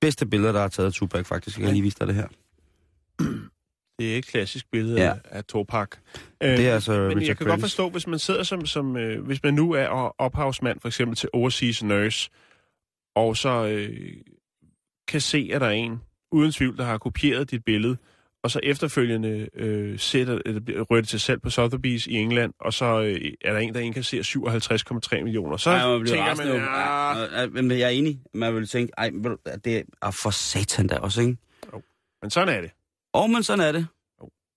Speaker 1: bedste billeder, der er taget af Tupac, faktisk. Jeg kan lige vise dig det her.
Speaker 2: Det er et klassisk billede
Speaker 1: Ja.
Speaker 2: af Tupac.
Speaker 1: Det er altså
Speaker 2: Men
Speaker 1: Richard
Speaker 2: jeg kan godt
Speaker 1: Prince.
Speaker 2: forstå, hvis man sidder som, som øh, hvis man nu er ophavsmand for eksempel til Overseas Nurse, og så øh, kan se, at der er en, uden tvivl, der har kopieret dit billede, og så efterfølgende øh, sætter, eller bliver rødt til salg på Sotheby's i England, og så øh, er der en, der indkasserer 57,3 millioner. Så
Speaker 1: Ej, man
Speaker 2: tænker man, ja,
Speaker 1: men jeg er enig. Man vil tænke, ej, det er for satan der også, ikke?
Speaker 2: men sådan er det.
Speaker 1: Og men sådan er det.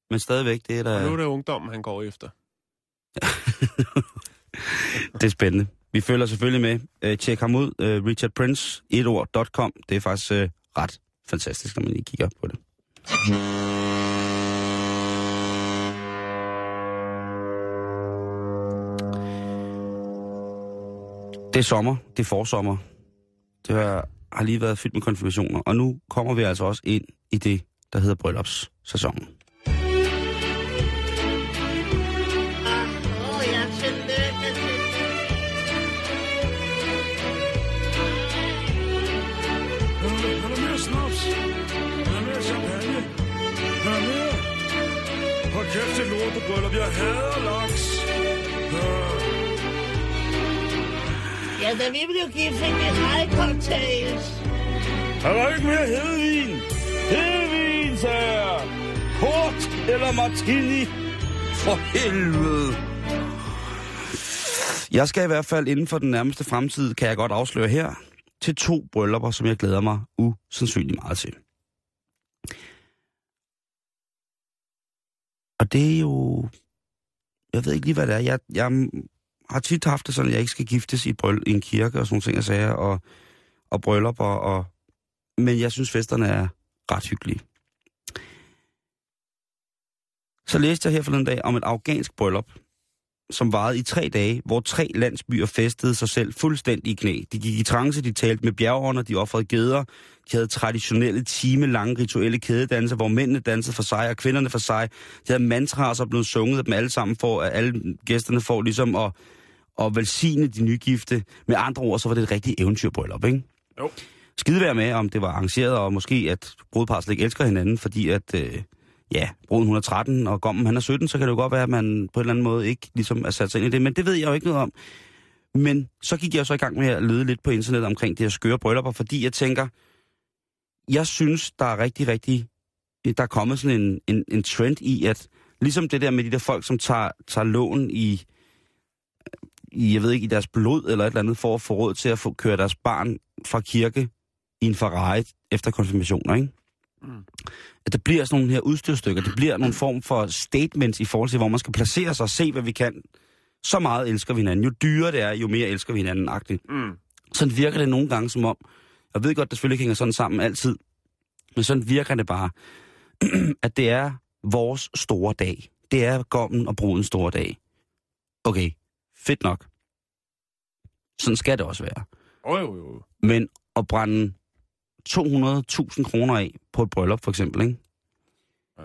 Speaker 1: Men stadigvæk, det er
Speaker 2: Og nu er det ungdommen, han går efter.
Speaker 1: Det er spændende. Vi følger selvfølgelig med. Øh, tjek ham ud. Uh, Richard Prince, etord.com. Det er faktisk uh, ret fantastisk, når man lige kigger på det. Det er sommer. Det er forsommer. Det har, har lige været fyldt med konfirmationer. Og nu kommer vi altså også ind i det, der hedder bryllupssæsonen.
Speaker 10: Åh, ja, tillykke,
Speaker 6: Er der mere snaps? Er der mere champagne? Er der mere? Hold kæft til lortebryllup. Jeg hader laks.
Speaker 10: Ja, da vi blev gift, fik vi high cocktails.
Speaker 6: Er der ikke mere hedvin?
Speaker 1: Hedvin, grøntsager. Port eller martini? For helvede! Jeg skal i hvert fald inden for den nærmeste fremtid, kan jeg godt afsløre her, til to bryllupper, som jeg glæder mig usandsynligt meget til. Og det er jo... Jeg ved ikke lige, hvad det er. Jeg, jeg har tit haft det sådan, at jeg ikke skal giftes i, bryll, i en kirke og sådan nogle ting, jeg sagde, og, og bryllupper, og, men jeg synes, festerne er ret hyggelige. Så læste jeg her forleden dag om et afghansk bryllup, som varede i tre dage, hvor tre landsbyer festede sig selv fuldstændig i knæ. De gik i trance, de talte med bjergånder, de offrede geder, de havde traditionelle time-lange rituelle kædedanser, hvor mændene dansede for sig og kvinderne for sig. De havde mantraer, så blev sunget af dem alle sammen, for at alle gæsterne får ligesom at, at velsigne de nygifte. Med andre ord, så var det et rigtigt eventyrbryllup, ikke?
Speaker 2: Jo.
Speaker 1: Skide være med, om det var arrangeret, og måske at brudepar slet ikke elsker hinanden, fordi at, øh, ja, Broen hun er 13, og gommen han er 17, så kan det jo godt være, at man på en eller anden måde ikke ligesom er sat sig ind i det, men det ved jeg jo ikke noget om. Men så gik jeg så i gang med at lede lidt på internettet omkring det her skøre bryllupper, fordi jeg tænker, jeg synes, der er rigtig, rigtig, der er kommet sådan en, en, en trend i, at ligesom det der med de der folk, som tager, tager lån i, i, jeg ved ikke, i deres blod eller et eller andet, for at få råd til at få køre deres barn fra kirke i en Ferrari efter konfirmationer, ikke? Mm. At der bliver sådan nogle her udstyrstykker, det bliver nogle form for statements i forhold til, hvor man skal placere sig og se, hvad vi kan. Så meget elsker vi hinanden. Jo dyrere det er, jo mere elsker vi hinanden, agtigt.
Speaker 2: Mm.
Speaker 1: Sådan virker det nogle gange som om, jeg ved godt, det selvfølgelig ikke hænger sådan sammen altid, men sådan virker det bare, at det er vores store dag. Det er gommen og brudens store dag. Okay, fedt nok. Sådan skal det også være.
Speaker 2: Oh, jo, jo.
Speaker 1: Men at brænde 200.000 kroner af på et bryllup, for eksempel, ikke?
Speaker 2: Ja.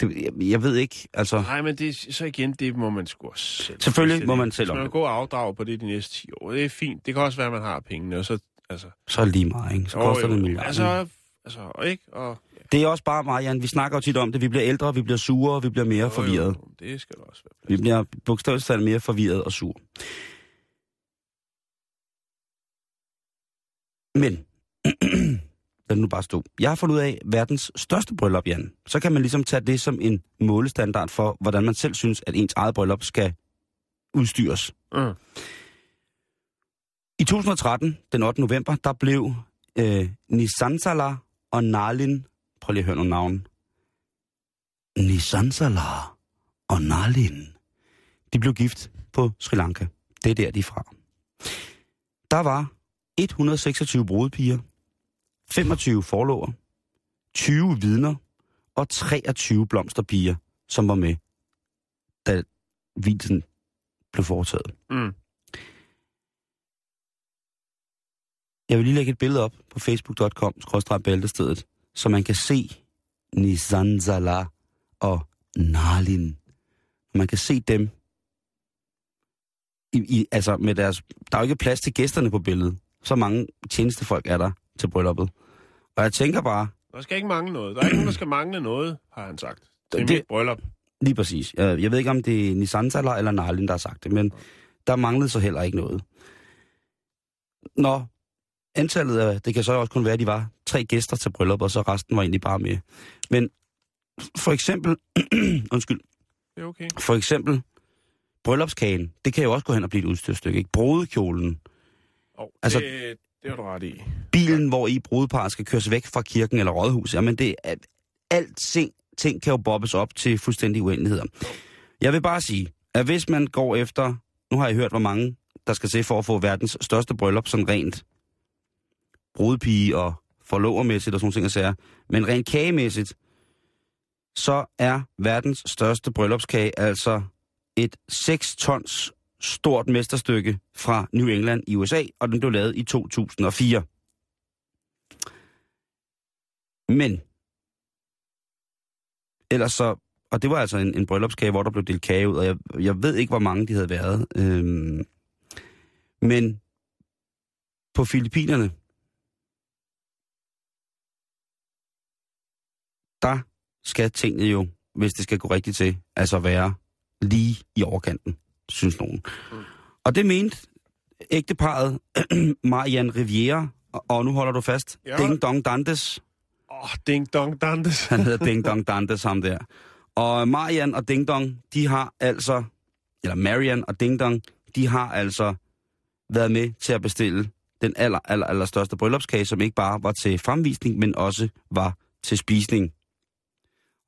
Speaker 1: Det, jeg, jeg ved ikke, altså...
Speaker 2: Nej, men det, så igen, det må man sgu også selv.
Speaker 1: Selvfølgelig må man selv
Speaker 2: om man
Speaker 1: det.
Speaker 2: gå og afdrage på det de næste 10 år. Det er fint. Det kan også være, at man har pengene, og så... Altså,
Speaker 1: Så er det lige meget, ikke? Så
Speaker 2: jo,
Speaker 1: koster
Speaker 2: jo,
Speaker 1: det en milliard.
Speaker 2: Altså, altså, og ikke? Og, ja.
Speaker 1: Det er også bare meget, Jan. Vi snakker jo tit om det. Vi bliver ældre, vi bliver sure, vi bliver mere
Speaker 2: Jo,
Speaker 1: forvirret.
Speaker 2: Jo, det skal der også være.
Speaker 1: Vi bliver bogstaveligt talt mere forvirret og sur. Men, lad nu bare stå. Jeg har fundet ud af verdens største bryllup, Jan. Så kan man ligesom tage det som en målestandard for, hvordan man selv synes, at ens eget bryllup skal udstyres.
Speaker 2: Mm.
Speaker 1: I 2013, den 8. november, der blev øh, Nisansala og Nalin, prøv lige at høre nogle navne. Nisansala og Nalin, de blev gift på Sri Lanka. Det er der, de er fra. Der var 126 brudepiger, 25 forlover, 20 vidner og 23 blomsterpiger, som var med, da hvilsen blev foretaget.
Speaker 2: Mm.
Speaker 1: Jeg vil lige lægge et billede op på facebook.com, bæltestedet, så man kan se Nisanzala og Nalin. Man kan se dem, i, i, altså med deres, der er jo ikke plads til gæsterne på billedet. Så mange tjenestefolk er der til brylluppet. Og jeg tænker bare,
Speaker 2: Der skal ikke mangle noget. Der er ikke nogen, der skal mangle noget, har han sagt. Det er
Speaker 1: Det-
Speaker 2: mit bryllup.
Speaker 1: lige præcis, jeg, jeg ved ikke om det er Nisanzala eller Nalin, der har sagt det, men der manglede så heller ikke noget. Når antallet af, det kan så også kun være, at de var tre gæster til brylluppet, og så resten var egentlig bare med. Men for eksempel, undskyld,
Speaker 2: Det er okay.
Speaker 1: for eksempel bryllupskagen, det kan jo også gå hen og blive et udstyrstykke, ikke? Brudekjolen,
Speaker 2: Oh,
Speaker 1: Altså-
Speaker 2: det, det har du ret i.
Speaker 1: bilen, hvor i brudeparet skal køres væk fra kirken eller rådhus. Jamen det er, alt ting, ting kan jo bobbes op til fuldstændig uendeligheder. Jeg vil bare sige, at hvis man går efter, nu har jeg hørt, hvor mange der skal se for at få verdens største bryllup, sådan rent brudepige og forlovermæssigt og sådan nogle ting, jeg men rent kagemæssigt, så er verdens største bryllupskage altså et 6 tons stort mesterstykke fra New England i USA, og den blev lavet i 2004. Men, ellers så, og det var altså en, en bryllupskage, hvor der blev delt kage ud, og jeg, jeg ved ikke, hvor mange de havde været. Øhm, men på Filippinerne, der skal tingene jo, hvis det skal gå rigtigt til, altså være lige i overkanten, synes nogen. Mm. Og det mente ægteparet Marian Riviera, og, og nu holder du fast,
Speaker 2: Ja.
Speaker 1: Ding Dong Dantes.
Speaker 2: Åh, oh, ding dong dantes.
Speaker 1: Han hedder Ding Dong Dantes, ham der. Og Marian og Ding Dong, de har altså, eller Marian og Ding Dong, de har altså været med til at bestille den aller, aller, aller største bryllupskage, som ikke bare var til fremvisning, men også var til spisning.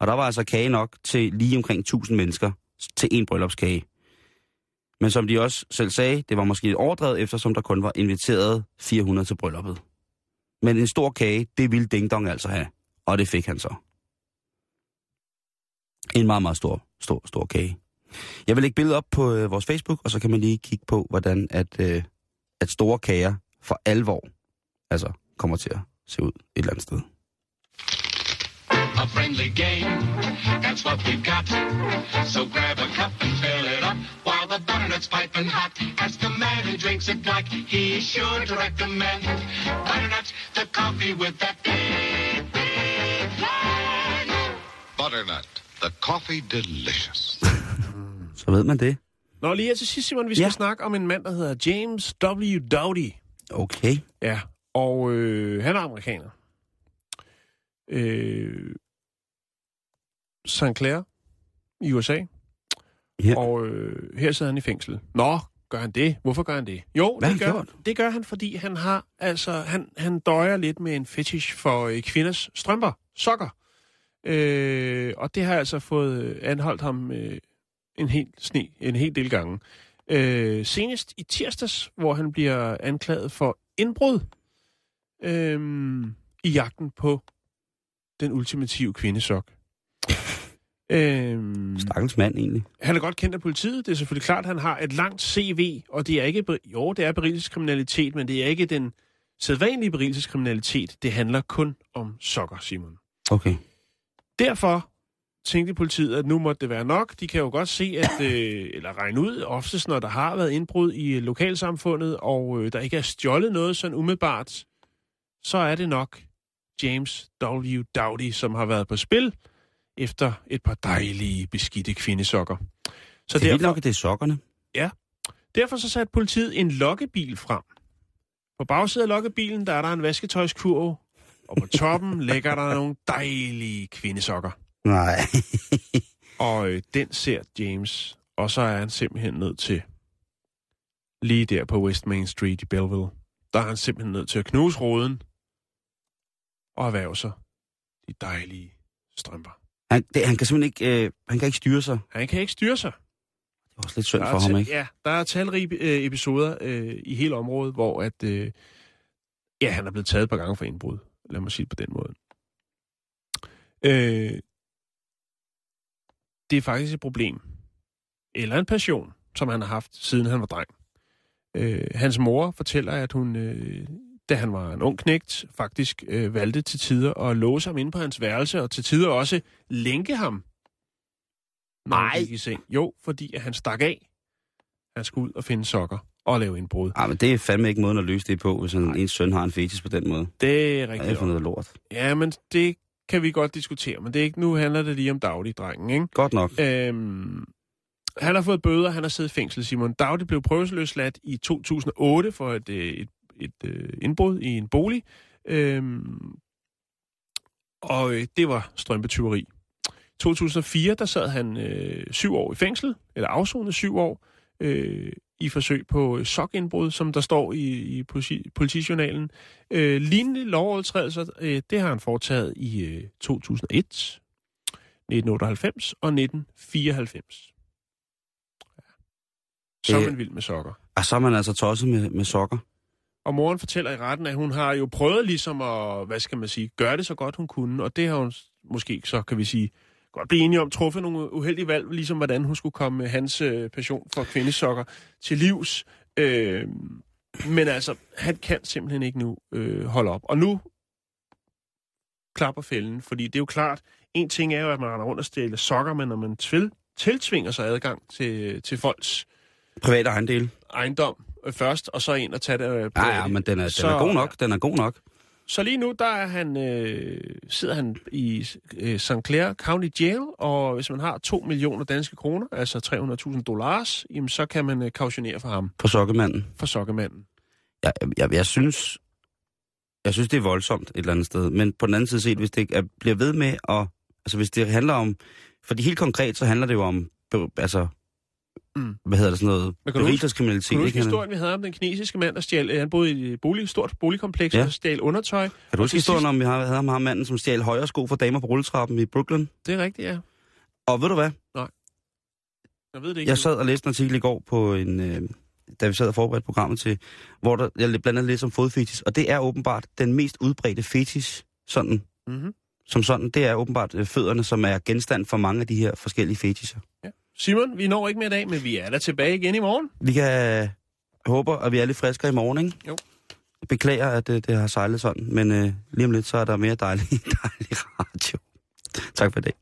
Speaker 1: Og der var altså kage nok til lige omkring 1000 mennesker til en bryllupskage. Men som de også selv sagde, det var måske lidt overdrevet, eftersom der kun var inviteret 400 til brylluppet. Men en stor kage, det ville Ding Dong altså have. Og det fik han så. En meget, meget stor, stor, stor kage. Jeg vil lægge billedet op på øh, vores Facebook, og så kan man lige kigge på, hvordan at, øh, at store kager for alvor altså, kommer til at se ud et eller andet sted.
Speaker 11: A friendly game, that's what we've got. So grab a cup and fill it up while the butternut's piping hot. Ask the man who drinks it black, he's sure to recommend butternut, the coffee with that big, big flag.
Speaker 12: Butternut, the coffee delicious.
Speaker 1: Så ved man det.
Speaker 2: Nå, lige her til sidst, Simon, vi skal ja. snakke om en mand, der hedder James W. Dowdy.
Speaker 1: Okay.
Speaker 2: Ja, og øh, han er amerikaner. Øh, St. Clair i USA.
Speaker 1: Ja.
Speaker 2: Og øh, her sidder han i fængsel. Nå, gør han det? Hvorfor gør han det? Jo,
Speaker 1: Hvad
Speaker 2: det gør,
Speaker 1: han
Speaker 2: det gør han, fordi han har altså han, han døjer lidt med en fetish for øh, kvinders strømper, sokker. Øh, og det har altså fået øh, anholdt ham øh, en hel sne, en hel del gange. Øh, senest i tirsdags, hvor han bliver anklaget for indbrud øh, i jagten på den ultimative kvindesok. Øhm,
Speaker 1: Stakkels mand egentlig.
Speaker 2: han er godt kendt af politiet. Det er selvfølgelig klart, at han har et langt CV, og det er ikke, jo, det er berigelseskriminalitet, men det er ikke den sædvanlige berigelseskriminalitet. Det handler kun om sokker, Simon.
Speaker 1: Okay.
Speaker 2: Derfor tænkte politiet, at nu måtte det være nok. De kan jo godt se, at, øh, eller regne ud, oftest når der har været indbrud i lokalsamfundet, og øh, der ikke er stjålet noget sådan umiddelbart, så er det nok James W. Dowdy, som har været på spil efter et par dejlige, beskidte kvindesokker. Så
Speaker 1: det er vildt nok, det er sokkerne.
Speaker 2: Ja. Derfor så satte politiet en lokkebil frem. På bagsiden af lokkebilen, der er der en vasketøjskurv, og på toppen ligger der nogle dejlige kvindesokker.
Speaker 1: Nej.
Speaker 2: Og øh, den ser James, og så er han simpelthen nødt til, lige der på West Main Street i Belleville, der er han simpelthen nødt til at knuse roden og erhverve sig de dejlige strømper.
Speaker 1: Han, det, han kan simpelthen ikke, øh, han kan ikke styre sig.
Speaker 2: Han kan ikke styre sig.
Speaker 1: Det er også lidt synd for ham, ikke?
Speaker 2: Ja, der er talrige øh, episoder øh, i hele området, hvor at, øh, ja, han er blevet taget et par gange for indbrud. Lad mig sige det på den måde. Øh, det er faktisk et problem. Eller en passion, som han har haft, siden han var dreng. Øh, hans mor fortæller, at hun, øh, da han var en ung knægt, faktisk øh, valgte til tider at låse ham inde på hans værelse, og til tider også lænke ham.
Speaker 1: Nej.
Speaker 2: i seng. Jo, fordi at han stak af. Han skulle ud og finde sokker og lave indbrud.
Speaker 1: Ah, men det er fandme ikke måden at løse det på, hvis en, ens søn har en fetis på den måde.
Speaker 2: Det er
Speaker 1: er det
Speaker 2: rigtigt.
Speaker 1: for noget lort?
Speaker 2: Ja, men det kan vi godt diskutere, men det er ikke, nu handler det lige om dagligdrengen, ikke?
Speaker 1: Godt nok.
Speaker 2: Øhm, han har fået bøder, han har siddet i fængsel. Simon Dagdi blev prøveløsladt i 2008 for et, øh, et, et, et indbrud i en bolig. Øhm, og øh, det var strømpetyveri. 2004, der sad han øh, syv år i fængsel, eller afsonet syv år, øh, i forsøg på sokindbrud, som der står i, i politi, politijournalen. Øh, lignende lovovertrædelser, øh, det har han foretaget i øh, 2001, 1998 og 1994. Så er
Speaker 1: Det-
Speaker 2: man vild med sokker.
Speaker 1: Og så er man altså tosset med, med sokker.
Speaker 2: Og moren fortæller i retten, at hun har jo prøvet ligesom at, hvad skal man sige, gøre det så godt hun kunne, og det har hun måske så, kan vi sige, godt blive enige om, truffet nogle uheldige valg, ligesom hvordan hun skulle komme med hans øh, passion for kvindesokker til livs. Øh, men altså, han kan simpelthen ikke nu øh, holde op. Og nu klapper fælden, fordi det er jo klart, en ting er jo, at man render rundt og stjæler sokker, men når man tvil, tiltvinger sig adgang til, til folks
Speaker 1: Private ejendele.
Speaker 2: ejendom først, og så ind og tage det øh.
Speaker 1: Ja, ja, men den er, den er god nok. Den er god nok.
Speaker 2: Så lige nu, der er han, øh, sidder han i øh, St. Clair County Jail, og hvis man har 2 millioner danske kroner, altså 300.000 dollars, jamen, så kan man øh, kautionere for ham,
Speaker 1: For sokkemanden.
Speaker 2: for sokkemanden.
Speaker 1: Jeg, jeg, jeg synes... Jeg synes, det er voldsomt et eller andet sted. Men på den anden side set, hvis det er, bliver ved med at... Altså, hvis det handler om... Fordi helt konkret, så handler det jo om... Altså...
Speaker 2: Mm.
Speaker 1: Hvad hedder det sådan noget?
Speaker 2: Men kan du huske-
Speaker 1: Berigelseskriminalitet,
Speaker 2: historien, vi havde om den kinesiske mand, der stjal, øh, han boede i et bolig, stort boligkompleks,
Speaker 1: Ja.
Speaker 2: og stjal undertøj.
Speaker 1: Kan du huske historien om, vi havde, havde ham manden, som stjal højre sko for damer på rulletrappen i Brooklyn?
Speaker 2: Det er rigtigt, ja.
Speaker 1: Og ved du hvad?
Speaker 2: Jeg ved det ikke.
Speaker 1: Jeg sad og læste en artikel i går på en... Øh, da vi sad og forberedte programmet til, hvor der, jeg blandt andet læste om fodfetis, og det er åbenbart den mest udbredte fetis, sådan,
Speaker 2: Mm-hmm.
Speaker 1: som sådan, det er åbenbart øh, fødderne, som er genstand for mange af de her forskellige fetisser.
Speaker 2: Ja. Simon, vi når ikke mere i dag, men vi er der tilbage igen i morgen.
Speaker 1: Vi kan håber, at vi er lidt friskere i morgen, ikke?
Speaker 2: Jo.
Speaker 1: Jeg beklager, at det, det har sejlet sådan, men øh, lige om lidt, så er der mere dejlig, dejlig radio. Tak for i dag.